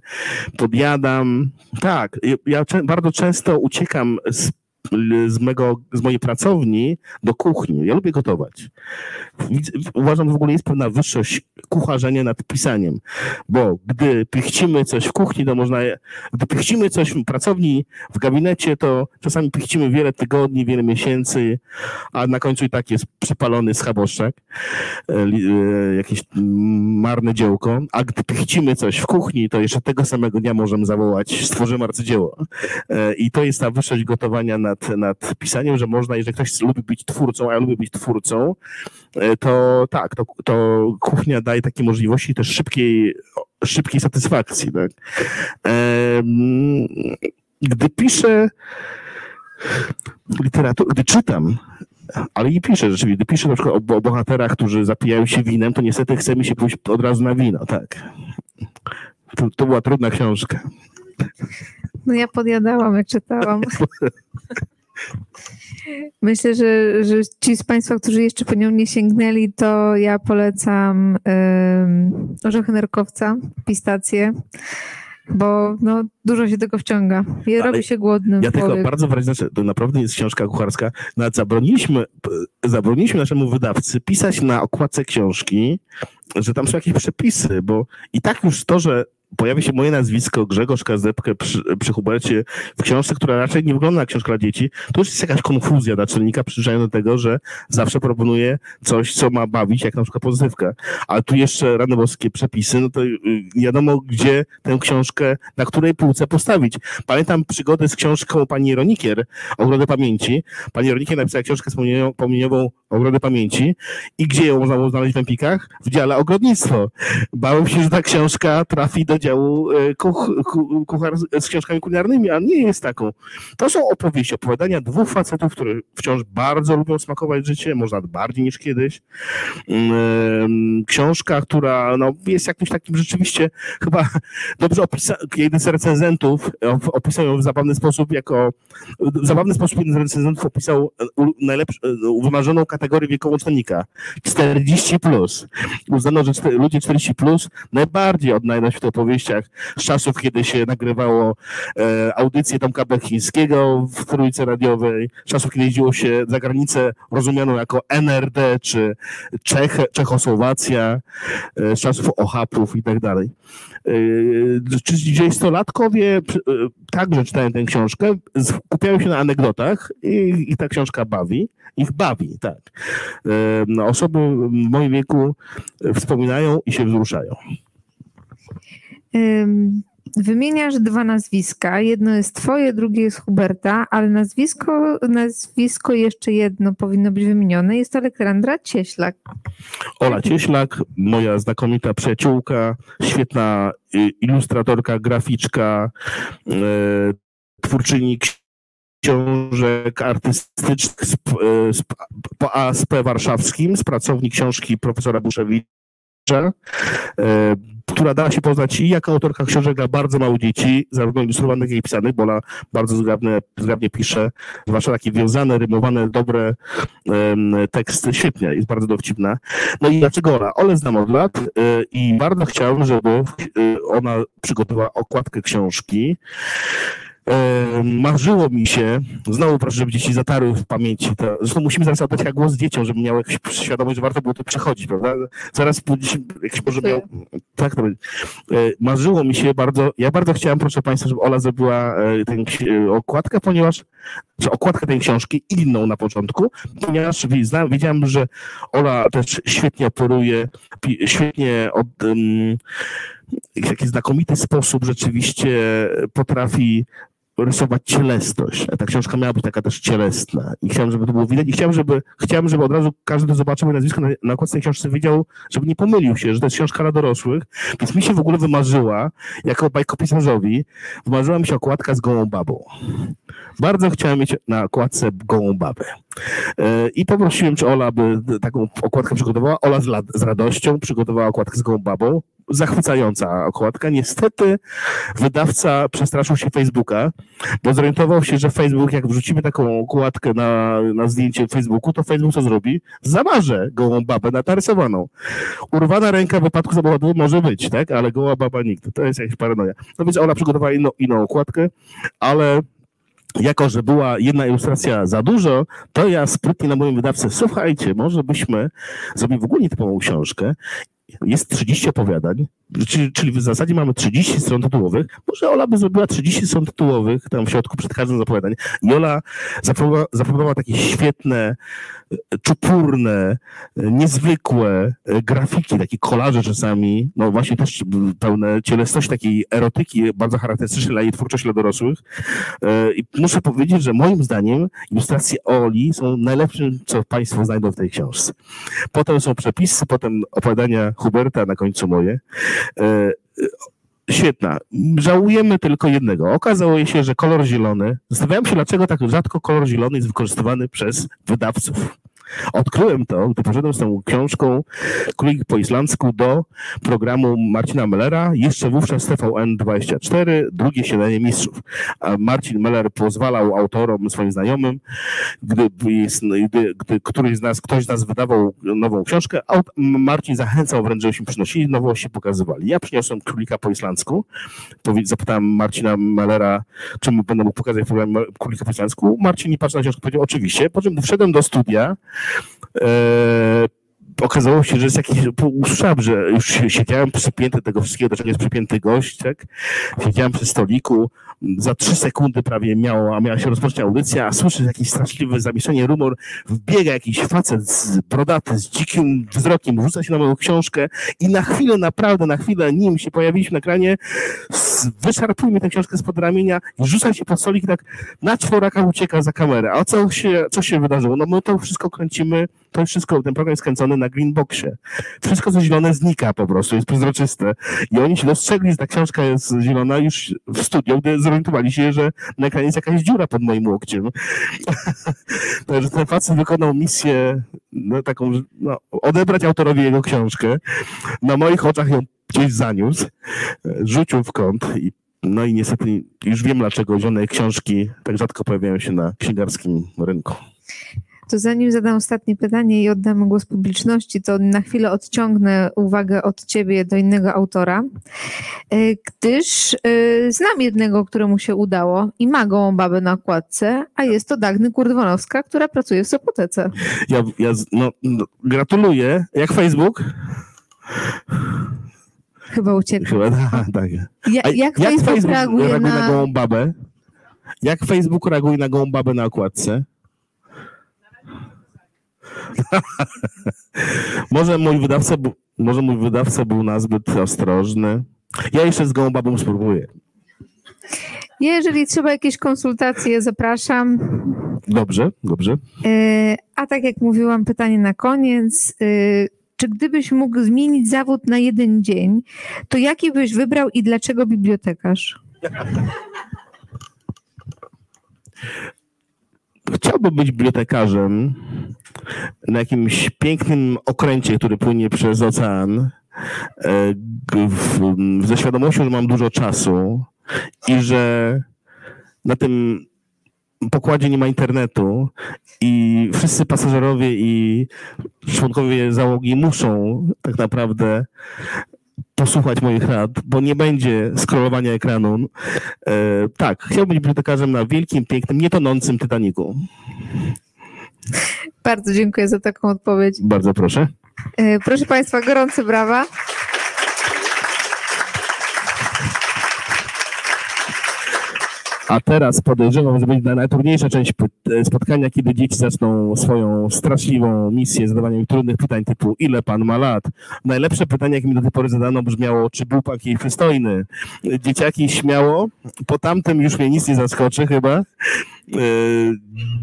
Podjadam. Tak, ja bardzo często uciekam z z, mego, z mojej pracowni do kuchni. Ja lubię gotować. Uważam, że w ogóle jest pewna wyższość kucharzenia nad pisaniem, bo gdy pichcimy coś w kuchni, to można, gdy pichcimy coś w pracowni, w gabinecie, to czasami pichcimy wiele tygodni, wiele miesięcy, a na końcu i tak jest przepalony schaboszczak, e, e, jakieś marne dziełko, a gdy pichcimy coś w kuchni, to jeszcze tego samego dnia możemy zawołać, stworzymy arcydzieło. E, I to jest ta wyższość gotowania nad nad, nad pisaniem, że można, jeżeli ktoś lubi być twórcą, a ja lubię być twórcą, e, to tak, to, to kuchnia daje takie możliwości też szybkiej, szybkiej satysfakcji. Tak? Gdy piszę literaturę, gdy czytam ale i piszę rzeczywiście. Gdy piszę na przykład o, o, bohaterach, którzy zapijają się winem, to niestety chce mi się pójść od razu na wino, tak. To, to była trudna książka. No ja podjadałam, jak czytałam. Myślę, że, że ci z Państwa, którzy jeszcze po nią nie sięgnęli, to ja polecam um, orzechy nerkowca, pistacje. bo no, dużo się tego wciąga Ale robi się głodny Ja tylko bardzo wyraźnie, znaczy, to naprawdę jest książka kucharska. Nawet zabroniliśmy, p- zabroniliśmy naszemu wydawcy pisać na okładce książki, że tam są jakieś przepisy, bo i tak już to, że pojawi się moje nazwisko, Grzegorz Kazdepkę przy, przy Hubercie w książce, która raczej nie wygląda jak książka dla dzieci, to już jest jakaś konfuzja naczelnika przyzwyczajona do tego, że zawsze proponuje coś, co ma bawić, jak na przykład pozytywka. Ale tu jeszcze rane boskie przepisy, no to y, wiadomo, gdzie tę książkę, na której półce postawić. Pamiętam przygodę z książką pani Ronikier, Ogrody Pamięci. Pani Ronikier napisała książkę wspomnieniową Ogrody Pamięci i gdzie ją można było znaleźć w Empikach? W dziale ogrodnictwo. Bałem się, że ta książka trafi do działu e, kuch, ku, kuchar z- książkami kulinarnymi, a nie jest taką. To są opowieści, opowiadania dwóch facetów, którzy wciąż bardzo lubią smakować życie, może nawet bardziej niż kiedyś. Mm, Książka, która no, jest jakimś takim rzeczywiście chyba dobrze opisana, jeden z recenzentów op- opisał ją w zabawny sposób jako, w zabawny sposób jeden z recenzentów opisał e, e, wymarzoną kategorię wiekową czytelnika. 40 plus. Uznano, że ludzie 40 plus najbardziej odnajdą się w tych opowieściach z czasów, kiedy się nagrywało e, audycję Tomka Bechińskiego w trójce radiowej, czasów, kiedy jeździło się za granicę rozumianą jako NRD czy Czech, Czechosłowacja, e, z czasów OHAP-ów i tak dalej. E, Czy dziesięciolatkowie przy- e, także czytają tę książkę, skupiają się na anegdotach i, i ta książka bawi, ich bawi, tak. E, no, Osoby w moim wieku wspominają i się wzruszają. Ym, Wymieniasz dwa nazwiska. Jedno jest twoje, drugie jest Huberta, ale nazwisko, nazwisko jeszcze jedno powinno być wymienione. Jest Aleksandra Cieślak. Ola Cieślak, moja znakomita przyjaciółka, świetna y, ilustratorka, graficzka, e, twórczyni ksi- książek artystycznych z, e, z, po ASP warszawskim, z pracowni książki profesora Buszewicza, która dała się poznać i jako autorka książek dla bardzo małych dzieci, zarówno ilustrowanych, jak i pisanych, bo ona bardzo zgrabnie, zgrabnie pisze, zwłaszcza takie wiązane, rymowane, dobre teksty, świetnie, jest bardzo dowcipna. No i dlaczego Ola? Ole znam od lat y, i bardzo chciałem, żeby y, ona przygotowała okładkę książki. Marzyło mi się, znowu proszę, żeby dzieci zatarły w pamięci. To, zresztą musimy zaraz oddać jak głos dzieciom, żeby miały jakąś świadomość, że warto było tu przychodzić, prawda? Zaraz jakiś może miał. Tak, to będzie. E, Marzyło mi się bardzo, ja bardzo chciałem, proszę Państwa, żeby Ola zrobiła e, tę e, okładkę, ponieważ, że okładkę tej książki, inną na początku, ponieważ znam- wiedziałem, że Ola też świetnie operuje, świetnie od, um, w taki znakomity sposób rzeczywiście potrafi rysować cielesność. A ta książka miała być taka też cielesna. I chciałem, żeby to było widać. I chciałem, żeby, chciałem, żeby od razu każdy, zobaczył moje nazwisko na, na okładce tej książce, wiedział, żeby nie pomylił się, że to jest książka dla dorosłych. Więc mi się w ogóle wymarzyła, jako bajkopisarzowi, wymarzyła mi się okładka z gołą babą. Bardzo chciałem mieć na okładce gołą babę. E, I poprosiłem, czy Ola by taką okładkę przygotowała. Ola z, z radością przygotowała okładkę z gołą babą. Zachwycająca okładka. Niestety wydawca przestraszył się Facebooka, bo zorientował się, że Facebook, jak wrzucimy taką okładkę na, na zdjęcie Facebooku, to Facebook co zrobi? Zamaże gołą babę narysowaną. Urwana ręka w wypadku samochodu może być, tak? Ale goła baba nigdy. To jest jakaś paranoja. No więc Ola przygotowała inną, inną okładkę, ale jako, że była jedna ilustracja za dużo, to ja sprytnie na moim wydawcę, słuchajcie, może byśmy zrobili w ogóle nietypową książkę. Jest 30 opowiadań, czyli, czyli w zasadzie mamy 30 stron tytułowych. Może Ola by zrobiła 30 stron tytułowych tam w środku przed każdym z opowiadań. I Ola zaproponowała, zaproponowała takie świetne, e, czupurne, e, niezwykłe e, grafiki, takie kolaże czasami, no właśnie też pełne cielesności, takiej erotyki, bardzo charakterystycznej dla jej twórczości dla dorosłych. I muszę powiedzieć, że moim zdaniem ilustracje Oli są najlepszym, co Państwo znajdą w tej książce. Potem są przepisy, potem opowiadania Huberta, na końcu moje. E, Świetna. Żałujemy tylko jednego. Okazało się, że kolor zielony. Zastanawiałem się, dlaczego tak rzadko kolor zielony jest wykorzystywany przez wydawców. Odkryłem to, gdy poszedłem z tą książką Królik po islandzku do programu Marcina Mellera, jeszcze wówczas TVN24, drugie siedenie mistrzów. Marcin Meller pozwalał autorom, swoim znajomym, gdy, gdy, gdy któryś z nas, ktoś z nas wydawał nową książkę, Marcin zachęcał wręcz, żebyśmy przynosili nowości, pokazywali. Ja przyniosłem Królika po islandzku, zapytałem Marcina Mellera, czy mu będę mógł pokazać w programie Królika po islandzku. Marcin nie patrzył na książkę, powiedział oczywiście, po czym wszedłem do studia, okazało się, że jest jakiś, usłyszałem, że już siedziałem przypięty tego wszystkiego, do czego jest przypięty gość, tak? Siedziałem przy stoliku, za trzy sekundy prawie miało, a miała się rozpocząć audycja, a słyszę jakieś straszliwe zamieszanie, rumor, wbiega jakiś facet z brodaty, z dzikim wzrokiem, rzuca się na moją książkę i na chwilę, naprawdę na chwilę, nim się pojawiliśmy na ekranie, wyszarpuje mi tę książkę spod ramienia i rzuca się pod stolik i tak na czworaka ucieka za kamerę. A co się, co się wydarzyło? No my to wszystko kręcimy, to wszystko, ten program jest kręcony na Greenboxie. Wszystko co zielone znika po prostu, jest przezroczyste. I oni się dostrzegli, że ta książka jest zielona już w studio, gdy zorientowali się, że na ekranie jest jakaś dziura pod moim łokciem. Także ten facet wykonał misję no, taką, no, odebrać autorowi jego książkę. Na moich oczach ją gdzieś zaniósł, rzucił w kąt i no i niestety już wiem, dlaczego zielone książki tak rzadko pojawiają się na księgarskim rynku. To zanim zadam ostatnie pytanie i oddamy głos publiczności, to na chwilę odciągnę uwagę od ciebie do innego autora, e, gdyż e, znam jednego, któremu się udało i ma gołą babę na okładce, a jest to Dagny Kurdwanowska, która pracuje w Sopotece. Ja, ja no, no, gratuluję. Jak Facebook? Chyba uciekł. Chyba tak. tak. Ja, A jak, Facebook, reaguje na... na... gołą babę? Jak Facebook reaguje na gołą babę na okładce? może mój wydawca, może mój wydawca był nazbyt ostrożny. Ja jeszcze z gołą babą spróbuję. Jeżeli trzeba jakieś konsultacje, zapraszam. Dobrze, dobrze. E, A tak jak mówiłam, pytanie na koniec. E, Czy gdybyś mógł zmienić zawód na jeden dzień, to jaki byś wybrał i dlaczego bibliotekarz? Chciałbym być bibliotekarzem na jakimś pięknym okręcie, który płynie przez ocean, e, w, ze świadomością, że mam dużo czasu i że na tym pokładzie nie ma internetu i wszyscy pasażerowie i członkowie załogi muszą tak naprawdę posłuchać moich rad, bo nie będzie scrollowania ekranu. E, tak, chciałbym być bibliotekarzem na wielkim, pięknym, nietonącym Titaniku. Bardzo dziękuję za taką odpowiedź. Bardzo proszę. E, Proszę Państwa, gorące brawa. A teraz podejrzewam, że będzie najtrudniejsza część py- spotkania, kiedy dzieci zaczną swoją straszliwą misję zadawania mi trudnych pytań typu ile pan ma lat? Najlepsze pytanie, jakie mi do tej pory zadano, brzmiało, czy był pan kiedyś przystojny? Dzieciaki śmiało, po tamtym już mnie nic nie zaskoczy chyba. E,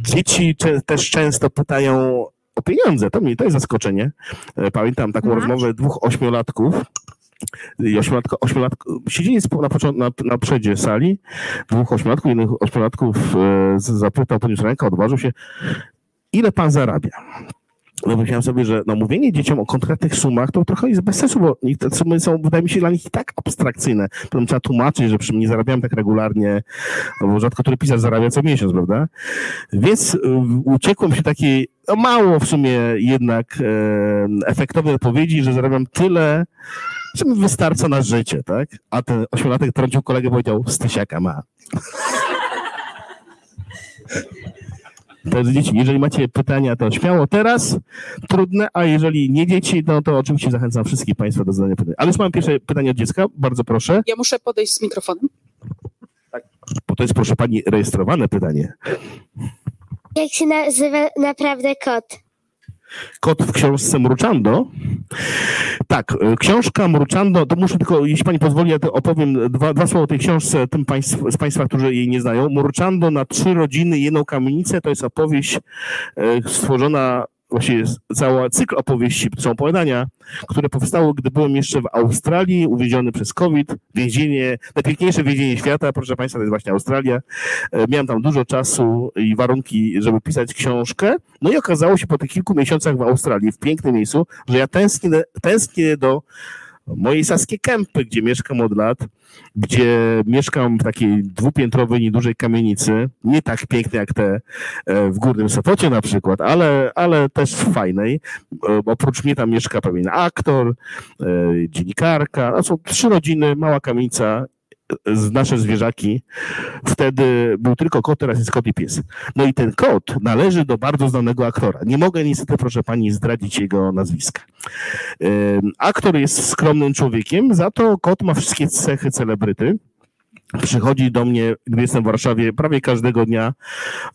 Dzieci też często pytają o pieniądze, to mnie to jest zaskoczenie. E, Pamiętam taką Masz? rozmowę dwóch ośmiolatków, ośmiolatko, siedzieli spo- na, początku, na, na przedzie sali, dwóch ośmiolatków, jeden ośmiolatków e, zapytał, podniósł rękę, odważył się, ile pan zarabia? No pomyślałem sobie, że no, mówienie dzieciom o konkretnych sumach to trochę jest bez sensu, bo te sumy są, wydaje mi się, dla nich tak abstrakcyjne. Potem trzeba tłumaczyć, że przy mnie nie zarabiałem tak regularnie, no bo rzadko który pisarz zarabia co miesiąc, prawda? Więc y, uciekłem się takiej, no mało w sumie jednak e, efektownej odpowiedzi, że zarabiam tyle, że mi wystarcza na życie, tak? A ten ośmiolatek trącił kolegę, powiedział, stysiaka ma. Także dzieci, jeżeli macie pytania, to śmiało teraz, trudne, a jeżeli nie dzieci, no to oczywiście zachęcam wszystkich Państwa do zadania pytań. Ale już mam pierwsze pytanie od dziecka, bardzo proszę, Ja muszę podejść z mikrofonem. bo to jest, proszę Pani, rejestrowane pytanie. Jak się nazywa naprawdę kot? Kot w książce Mruczando. Tak, y, książka Mruczando, to muszę tylko, jeśli pani pozwoli, ja opowiem dwa, dwa słowa o tej książce tym państw, z państwa, którzy jej nie znają. Mruczando na trzy rodziny jedną kamienicę to jest opowieść e, stworzona właśnie jest cała cykl opowieści, są opowiadania, które powstały, gdy byłem jeszcze w Australii, uwięziony przez COVID, więzienie, najpiękniejsze więzienie świata, proszę Państwa, to jest właśnie Australia. E, Miałem tam dużo czasu i warunki, żeby pisać książkę. No i okazało się po tych kilku miesiącach w Australii, w pięknym miejscu, że ja tęsknię, tęsknię do mojej Saskiej Kępy, gdzie mieszkam od lat, gdzie mieszkam w takiej dwupiętrowej, niedużej kamienicy, nie tak pięknej jak te e, w Górnym Sopocie na przykład, ale, ale też fajnej. E, Oprócz mnie tam mieszka pewien aktor, e, dziennikarka, no są trzy rodziny, mała kamienica, z nasze zwierzaki. Wtedy był tylko kot, teraz jest kot i pies. No i ten kot należy do bardzo znanego aktora. Nie mogę niestety, proszę pani, zdradzić jego nazwiska. Aktor jest skromnym człowiekiem, za to kot ma wszystkie cechy celebryty. Przychodzi do mnie, gdy jestem w Warszawie, prawie każdego dnia,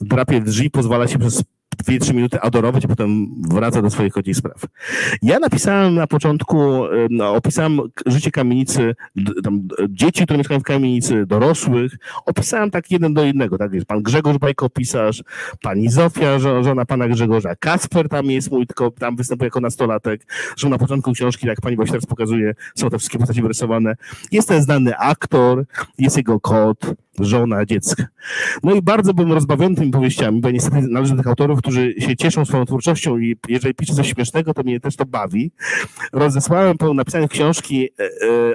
drapie w drzwi, pozwala się przez 2-3 minuty adorować, a potem wraca do swoich kocich spraw. Ja napisałem na początku, no, opisałem życie kamienicy, tam, dzieci, które mieszkają w kamienicy, dorosłych. Opisałem tak jeden do jednego. Tak jest pan Grzegorz Bajko, pisarz, pani Zofia, żo- żona pana Grzegorza, Kasper tam jest mój, tylko tam występuje jako nastolatek. Że na początku książki, jak pani właśnie teraz pokazuje, są te wszystkie postaci wyrysowane. Jest ten znany aktor, jest jego kot, żona, dziecko. No i bardzo byłem rozbawiony tymi powieściami, bo niestety należę do tych autorów, którzy się cieszą swoją twórczością i jeżeli pisze coś śmiesznego, to mnie też to bawi. Rozesłałem po napisaniu książki e,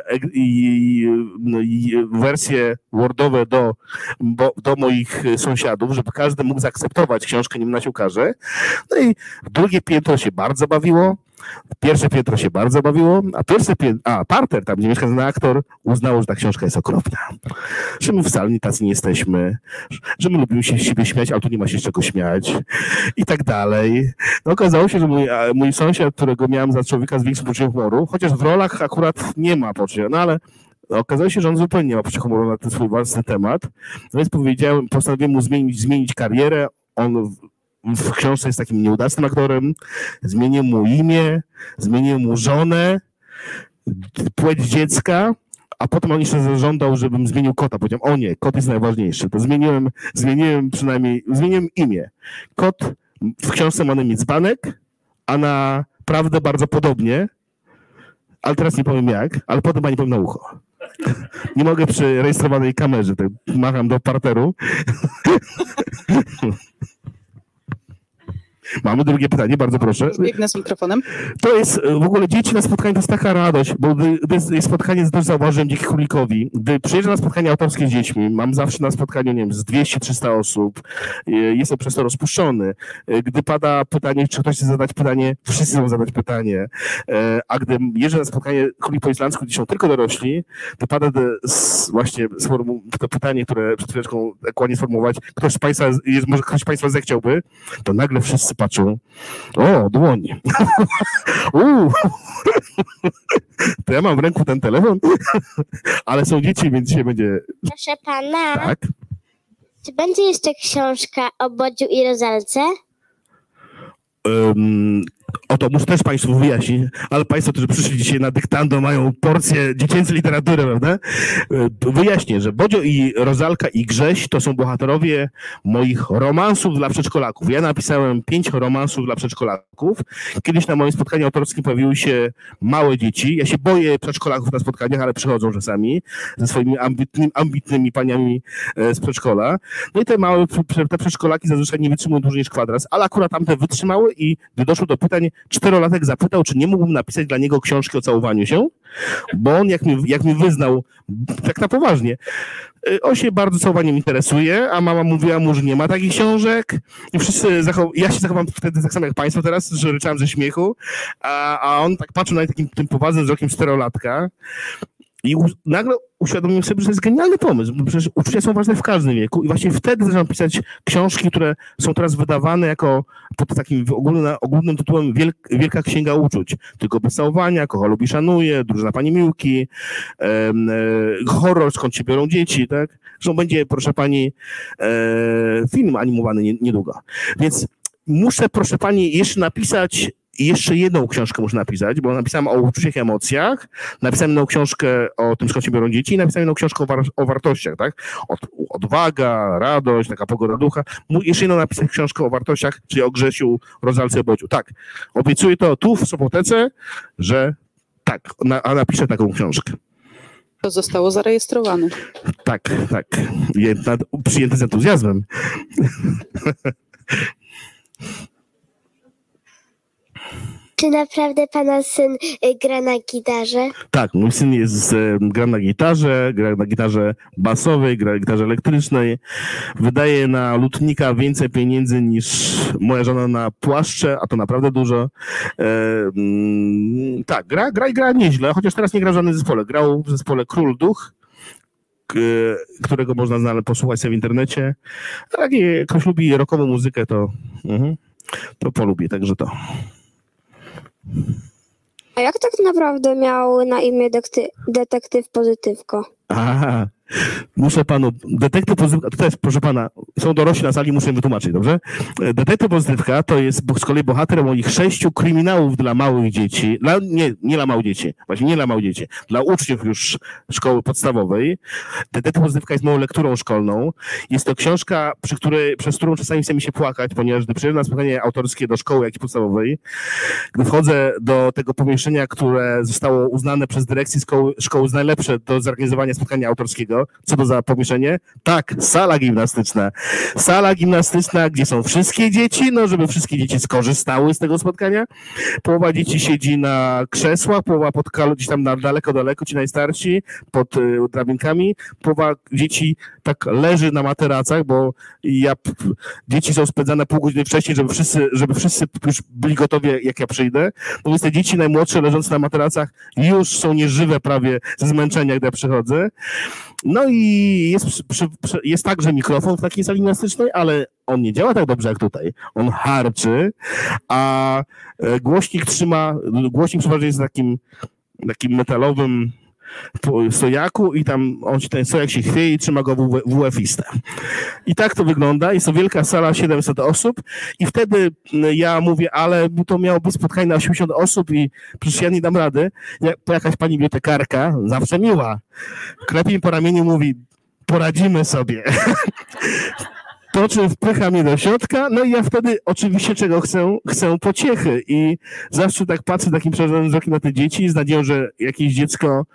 e, i, no, i wersje wordowe do, bo, do moich sąsiadów, żeby każdy mógł zaakceptować książkę, nim ona się ukaże. No i drugie piętro się bardzo bawiło. Pierwsze piętro się bardzo bawiło, a pierwsze piętro, a parter, tam gdzie mieszka ten aktor, uznało, że ta książka jest okropna. Że my wcale nie tacy nie jesteśmy, że my lubimy się z siebie śmiać, ale tu nie ma się z czego śmiać i tak dalej. No, okazało się, że mój, mój sąsiad, którego miałem za człowieka z większym poczuciem humoru, chociaż w rolach akurat nie ma poczucia, no ale okazało się, że on zupełnie nie ma poczucia humoru na ten swój własny temat. No więc powiedziałem, postanowiłem mu zmienić, zmienić karierę. On w, książce jest takim nieudacnym aktorem. Zmienię mu imię, zmienię mu żonę, płeć dziecka, a potem on jeszcze zażądał, żebym zmienił kota. Powiedziałem, o nie, kot jest najważniejszy. To zmieniłem, zmieniłem przynajmniej, zmieniłem imię. Kot w książce ma na imię Dzbanek, a na prawdę bardzo podobnie, ale teraz nie powiem jak, ale potem pani powiem na ucho. Nie mogę przy rejestrowanej kamerze, tak macham do parteru. Mamy drugie pytanie, bardzo proszę. Biegnę z mikrofonem. To jest e, w ogóle dzieci na spotkaniu to jest taka radość, bo gdy, jest spotkanie, też zauważyłem dzięki królikowi, gdy przyjeżdżam na spotkanie autorskie z dziećmi, mam zawsze na spotkaniu, nie wiem, z 200-300 osób, e, jestem przez to rozpuszczony. E, Gdy pada pytanie, czy ktoś chce zadać pytanie, wszyscy chcą zadać pytanie, a gdy jeżdżę na spotkanie królik po islandzku, gdzie są tylko dorośli, to pada właśnie to pytanie, które przed chwileczką tak ładnie sformułować, ktoś z Państwa, jest, może ktoś z Państwa zechciałby, to nagle wszyscy patrzą, o, dłoń. Uuu. To ja mam w ręku ten telefon, ale są dzieci, więc dzisiaj będzie Proszę pana, tak. czy będzie jeszcze książka o Bodziu i Rozalce? O to muszę też Państwu wyjaśnić, ale Państwo, którzy przyszli dzisiaj na dyktando, mają porcję dziecięcej literatury, prawda? E, Wyjaśnię, że Bodzio i Rozalka i Grześ to są bohaterowie moich romansów dla przedszkolaków. Ja napisałem pięć romansów dla przedszkolaków. Kiedyś na moim spotkaniu autorskim pojawiły się małe dzieci. Ja się boję przedszkolaków na spotkaniach, ale przychodzą czasami ze swoimi ambitnymi, ambitnymi paniami e, z przedszkola. No i te małe, te przedszkolaki zazwyczaj nie wytrzymują dłużej niż kwadras, ale akurat tamte wytrzymały i gdy doszło do pytań, czterolatek zapytał, czy nie mógłbym napisać dla niego książki o całowaniu się, bo on jak mi, jak mi wyznał, tak na poważnie, y, on się bardzo całowaniem interesuje, a mama mówiła mu, że nie ma takich książek i wszyscy, zachow... ja się zachowam wtedy tak samo jak państwo teraz, że ryczałem ze śmiechu, a, a on tak patrzył na mnie takim tym poważnym wzrokiem czterolatka i u, nagle uświadomiłem sobie, że to jest genialny pomysł, bo przecież uczucia są ważne w każdym wieku i właśnie wtedy zacząłem pisać książki, które są teraz wydawane jako pod takim ogólnym, ogólnym tytułem Wielk, Wielka Księga Uczuć. Tylko bez całowania, kocha lubi szanuje, drużyna pani Miłki, em, e, horror, skąd się biorą dzieci, tak? Zresztą będzie, proszę pani, e, film animowany nie, niedługo. Więc muszę, proszę pani, jeszcze napisać i jeszcze jedną książkę muszę napisać, bo napisałem o uczuciach i emocjach, napisałem jedną książkę o tym, skąd się biorą dzieci i napisałem jedną książkę o, war- o wartościach, tak? Od, odwaga, radość, taka pogoda ducha. Mu- Jeszcze jedną napisać książkę o wartościach, czyli o Grzesiu, Rozalce, Bodziu. Tak, obiecuję to tu w Sopotece, że tak, na, a napiszę taką książkę. To zostało zarejestrowane. Tak, tak. Jedna, przyjęty z entuzjazmem. Czy naprawdę pana syn y, gra na gitarze? Tak, mój syn jest, e, gra na gitarze, gra na gitarze basowej, gra na gitarze elektrycznej. Wydaje na lutnika więcej pieniędzy niż moja żona na płaszcze, a to naprawdę dużo. E, mm, tak, gra, gra i gra nieźle, chociaż teraz nie gra w żadnym zespole. Grał w zespole Król Duch, którego można znaleźć, posłuchać sobie w internecie. A jak ktoś lubi rockową muzykę, to, mhm, to polubi, także to. A jak tak naprawdę miał na imię dekty- detektyw Pozytywko? Aha, muszę panu, detektyw pozytywka, to jest, proszę pana, są dorośli na sali, muszę wytłumaczyć, dobrze? Detektyw pozytywka to jest z kolei bohater moich sześciu kryminałów dla małych dzieci, dla, nie, nie dla małych dzieci, właśnie nie dla małych dzieci, dla uczniów już szkoły podstawowej. Detektyw pozytywka jest moją lekturą szkolną. Jest to książka, przy której, przez którą czasami chce mi się płakać, ponieważ gdy przyjeżdżam na spotkanie autorskie do szkoły jakiejś podstawowej, gdy wchodzę do tego pomieszczenia, które zostało uznane przez dyrekcję szkoły, szkoły za najlepsze do zorganizowania spotkania autorskiego, co to za pomieszczenie? Tak, sala gimnastyczna. Sala gimnastyczna, gdzie są wszystkie dzieci, no żeby wszystkie dzieci skorzystały z tego spotkania. Połowa dzieci siedzi na krzesłach, połowa pod kal- gdzieś tam na daleko, daleko, ci najstarsi, pod y, drabinkami. Połowa dzieci tak leży na materacach, bo ja, dzieci są spędzane pół godziny wcześniej, żeby wszyscy, żeby wszyscy już byli gotowi, jak ja przyjdę. Więc te dzieci najmłodsze leżące na materacach już są nieżywe prawie ze zmęczenia, gdy ja przychodzę. No i jest, przy, przy, jest także mikrofon w takiej sali gimnastycznej, ale on nie działa tak dobrze jak tutaj. On harczy, a e, głośnik trzyma, głośnik przeważnie jest takim, takim metalowym po- stojaku i tam on ten stojak się chwieje i trzyma go w WF-istę. I tak to wygląda. Jest to wielka sala, 700 osób i wtedy ja mówię, ale to miało być spotkanie na 80 osób i przecież ja nie dam rady. To jakaś pani bibliotekarka, zawsze miła, klepie mi po ramieniu mówi, poradzimy sobie. Po czym wpycha mnie do środka, no i ja wtedy oczywiście czego chcę? Chcę pociechy i zawsze tak patrzę takim przerażonym wzrokiem na te dzieci z nadzieją, że jakieś dziecko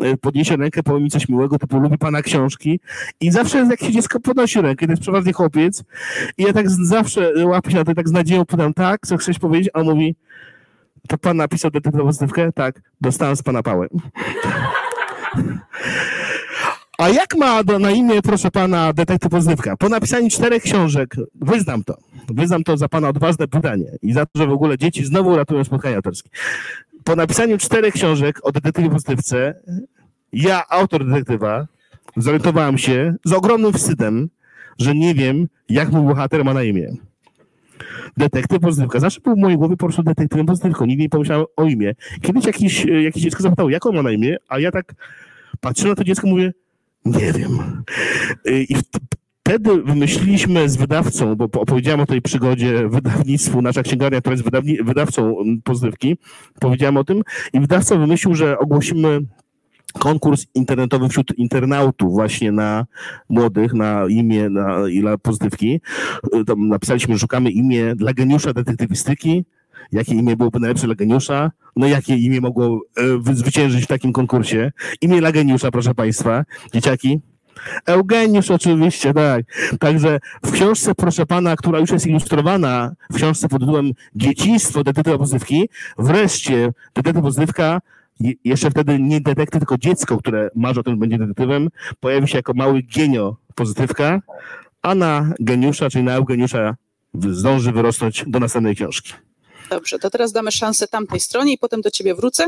e, podniesie rękę, powie mi coś miłego, typu lubi pana książki i zawsze jak się dziecko podnosi rękę, to jest przeważnie chłopiec i ja tak zawsze łapię się na to i tak z nadzieją pytam, tak, co chcesz powiedzieć? A on mówi, to pan napisał detektywową pozytywkę? Tak, dostałem z pana pałę. A jak ma na imię, proszę pana, detektyw pozytywka? Po napisaniu czterech książek, wyznam to, wyznam to za pana odważne pytanie i za to, że w ogóle dzieci znowu ratują spotkania autorskie. Po napisaniu czterech książek o detektywie pozytywce, ja, autor detektywa, zorientowałem się z ogromnym wstydem, że nie wiem, jak mój bohater ma na imię. Detektyw pozytywka. Zawsze był w mojej głowie po prostu detektywem pozytywką. Nigdy nie pomyślałem o imię. Kiedyś jakiś, e, jakieś dziecko zapytało, jak on ma na imię, a ja tak patrzę na to dziecko mówię, nie wiem. Y, I wtedy wymyśliliśmy z wydawcą, bo po- opowiedziałem o tej przygodzie wydawnictwu, nasza księgarnia, która jest wydawni, wydawcą mm, pozytywki, powiedziałem o tym i wydawca wymyślił, że ogłosimy konkurs internetowy wśród internautów właśnie na młodych, na imię, na, i na. Y, Tam napisaliśmy, że szukamy imię dla geniusza detektywistyki, jakie imię byłoby najlepsze dla geniusza, no jakie imię mogło e, wy- zwyciężyć w takim konkursie. Imię dla geniusza, proszę Państwa, dzieciaki. Eugeniusz oczywiście, tak. Także w książce, proszę pana, która już jest ilustrowana, w książce pod tytułem Dzieciństwo detektywa pozytywki, wreszcie detektyw pozytywka, je- jeszcze wtedy nie detektyw, tylko dziecko, które marzy o tym, że będzie detektywem, pojawi się jako mały genio pozytywka, a na geniusza, czyli na Eugeniusza zdąży wyrosnąć do następnej książki. Dobrze, to teraz damy szansę tamtej stronie i potem do ciebie wrócę.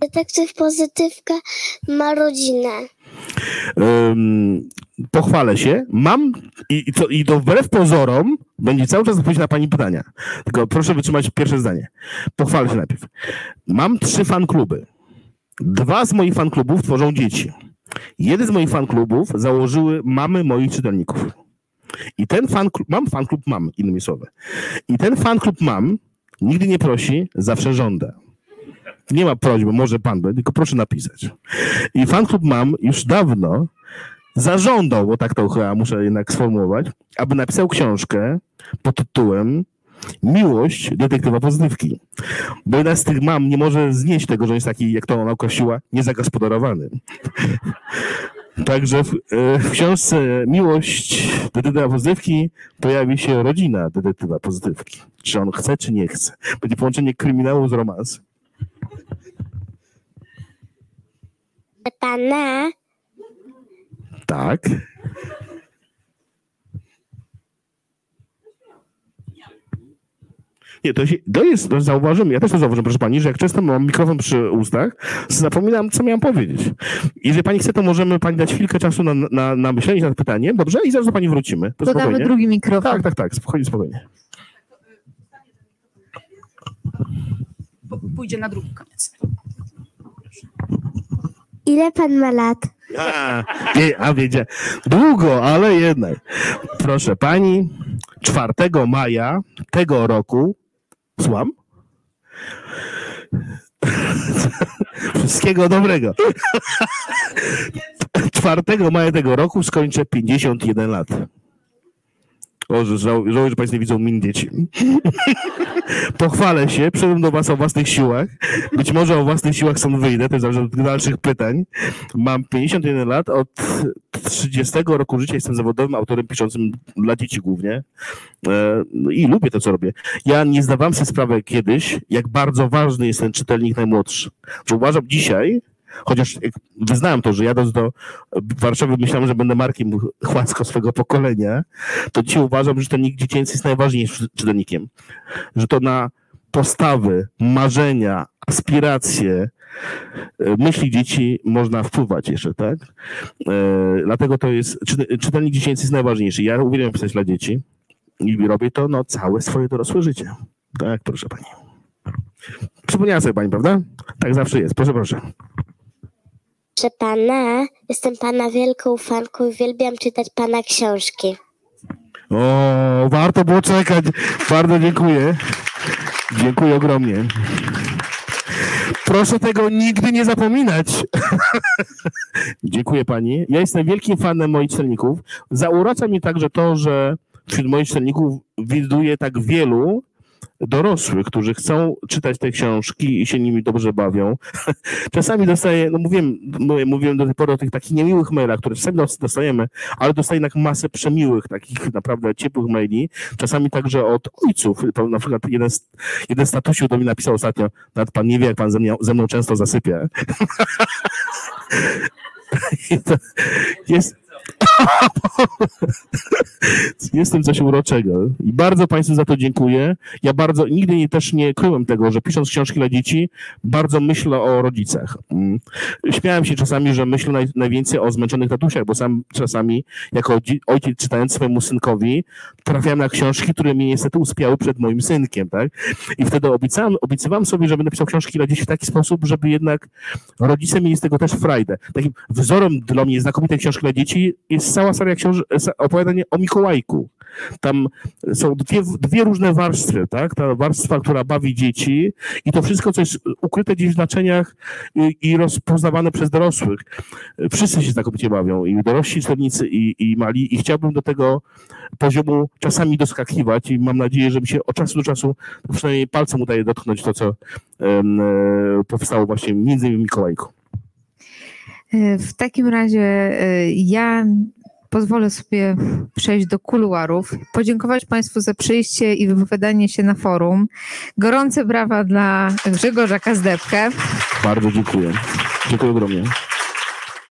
Detektyw Pozytywka ma rodzinę. Ym, pochwalę się, mam i, i, to, i to wbrew pozorom będzie cały czas odpowiedź na pani pytania. Tylko proszę wytrzymać pierwsze zdanie. Pochwalę się najpierw. Mam trzy fankluby. Dwa z moich fanklubów tworzą dzieci. Jeden z moich fanklubów założyły mamy moich czytelników. I ten fan klub, mam fan klub mam, innymi słowy. I ten fan klub mam nigdy nie prosi, zawsze żąda. Nie ma prośby, może pan, tylko proszę napisać. I fan klub mam już dawno zażądał, bo tak to chyba muszę jednak sformułować, aby napisał książkę pod tytułem Miłość detektywa pozytywki. Bo jedna z tych mam nie może znieść tego, że jest taki, jak to ona określiła, niezagospodarowany. Także w, e, w książce Miłość detektywa pozytywki pojawi się rodzina detektywa pozytywki. Czy on chce, czy nie chce. Będzie połączenie kryminału z romansem. Pana, Tak. Nie, to, się, to jest, to zauważyłem, ja też to zauważyłem, proszę pani, że jak często mam mikrofon przy ustach, zapominam, co miałam powiedzieć. Jeżeli pani chce, to możemy pani dać chwilkę czasu na, na, na myślenie nad pytaniem, dobrze? I zaraz do pani wrócimy. To Dodamy spokojnie. drugi mikrofon. Tak, tak, tak, spokojnie, spokojnie. Po- Pójdzie na drugi koniec. ile pan ma lat? A, wie, a. Długo, ale jednak. Proszę pani, 4 maja tego roku, słucham? Wszystkiego dobrego. 4 maja tego roku skończę 51 lat. O, żałuję, że Państwo nie widzą min dzieci. Pochwalę się, przyszedłem do Was o własnych siłach. Być może o własnych siłach stąd wyjdę, to zależy od dalszych pytań. Mam 51 lat, od 30 roku życia jestem zawodowym autorem piszącym dla dzieci głównie E, no i lubię to, co robię. Ja nie zdawałem sobie sprawy kiedyś, jak bardzo ważny jest ten czytelnik najmłodszy. Uważam dzisiaj, chociaż wyznałem to, że jadąc do Warszawy myślałem, że będę Markiem Chłacko swego pokolenia, to dzisiaj uważam, że czytelnik dziecięcy jest najważniejszym czytelnikiem. Że to na postawy, marzenia, aspiracje, e, myśli dzieci można wpływać jeszcze, tak? E, dlatego to jest, czy, czytelnik dziecięcy jest najważniejszy. Ja uwielbiam pisać dla dzieci i robię to no, całe swoje dorosłe życie. Tak, proszę pani. Przypomniała sobie pani, prawda? Tak zawsze jest. Proszę, proszę. Proszę pana, jestem pana wielką fanką i uwielbiam czytać pana książki. O, warto było czekać. Bardzo dziękuję. Dziękuję ogromnie. Proszę tego nigdy nie zapominać. Dziękuję pani. Ja jestem wielkim fanem moich czytelników. Zauracza mnie także to, że wśród moich czytelników widuję tak wielu dorosłych, którzy chcą czytać te książki i się nimi dobrze bawią. Czasami dostaję, no mówiłem, mówię- mówiłem do tej pory o tych takich niemiłych mailach, które czasami dos- dostajemy, ale dostaję jednak masę przemiłych, takich naprawdę ciepłych maili. Czasami także od ojców. Na przykład jeden, jeden z tatusiów do mnie napisał ostatnio, nawet pan nie wie, jak pan ze mną, ze mną często zasypia. Jest, jest w tym coś uroczego. I bardzo Państwu za to dziękuję. Ja bardzo, nigdy nie, też nie kryłem tego, że pisząc książki dla dzieci, bardzo myślę o rodzicach. Mm. Śmiałem się czasami, że myślę naj, najwięcej o zmęczonych tatusiach, bo sam czasami jako ojciec czytając swojemu synkowi, trafiałem na książki, które mnie niestety uspiały przed moim synkiem, tak? I wtedy obiecałem, obiecywałem sobie, że będę pisał książki dla dzieci w taki sposób, żeby jednak rodzice mieli z tego też frajdę. Takim wzorem dla mnie znakomitej książki dla dzieci jest cała seria książ- opowiadań o Mikołajku. Tam są dwie, dwie różne warstwy, tak? Ta warstwa, która bawi dzieci i to wszystko, co jest ukryte gdzieś w znaczeniach i, i rozpoznawane przez dorosłych. Wszyscy się znakomicie bawią, i dorośli czytelnicy, i, i mali, i chciałbym do tego poziomu czasami doskakiwać i mam nadzieję, że mi się od czasu do czasu przynajmniej palcem udaje dotknąć to, co e, powstało właśnie między innymi Mikołajku. E, W takim razie e, ja pozwolę sobie przejść do kuluarów, podziękować Państwu za przyjście i wypowiadanie się na forum. Gorące brawa dla Grzegorza Kazdepkę. Bardzo dziękuję. Dziękuję ogromnie.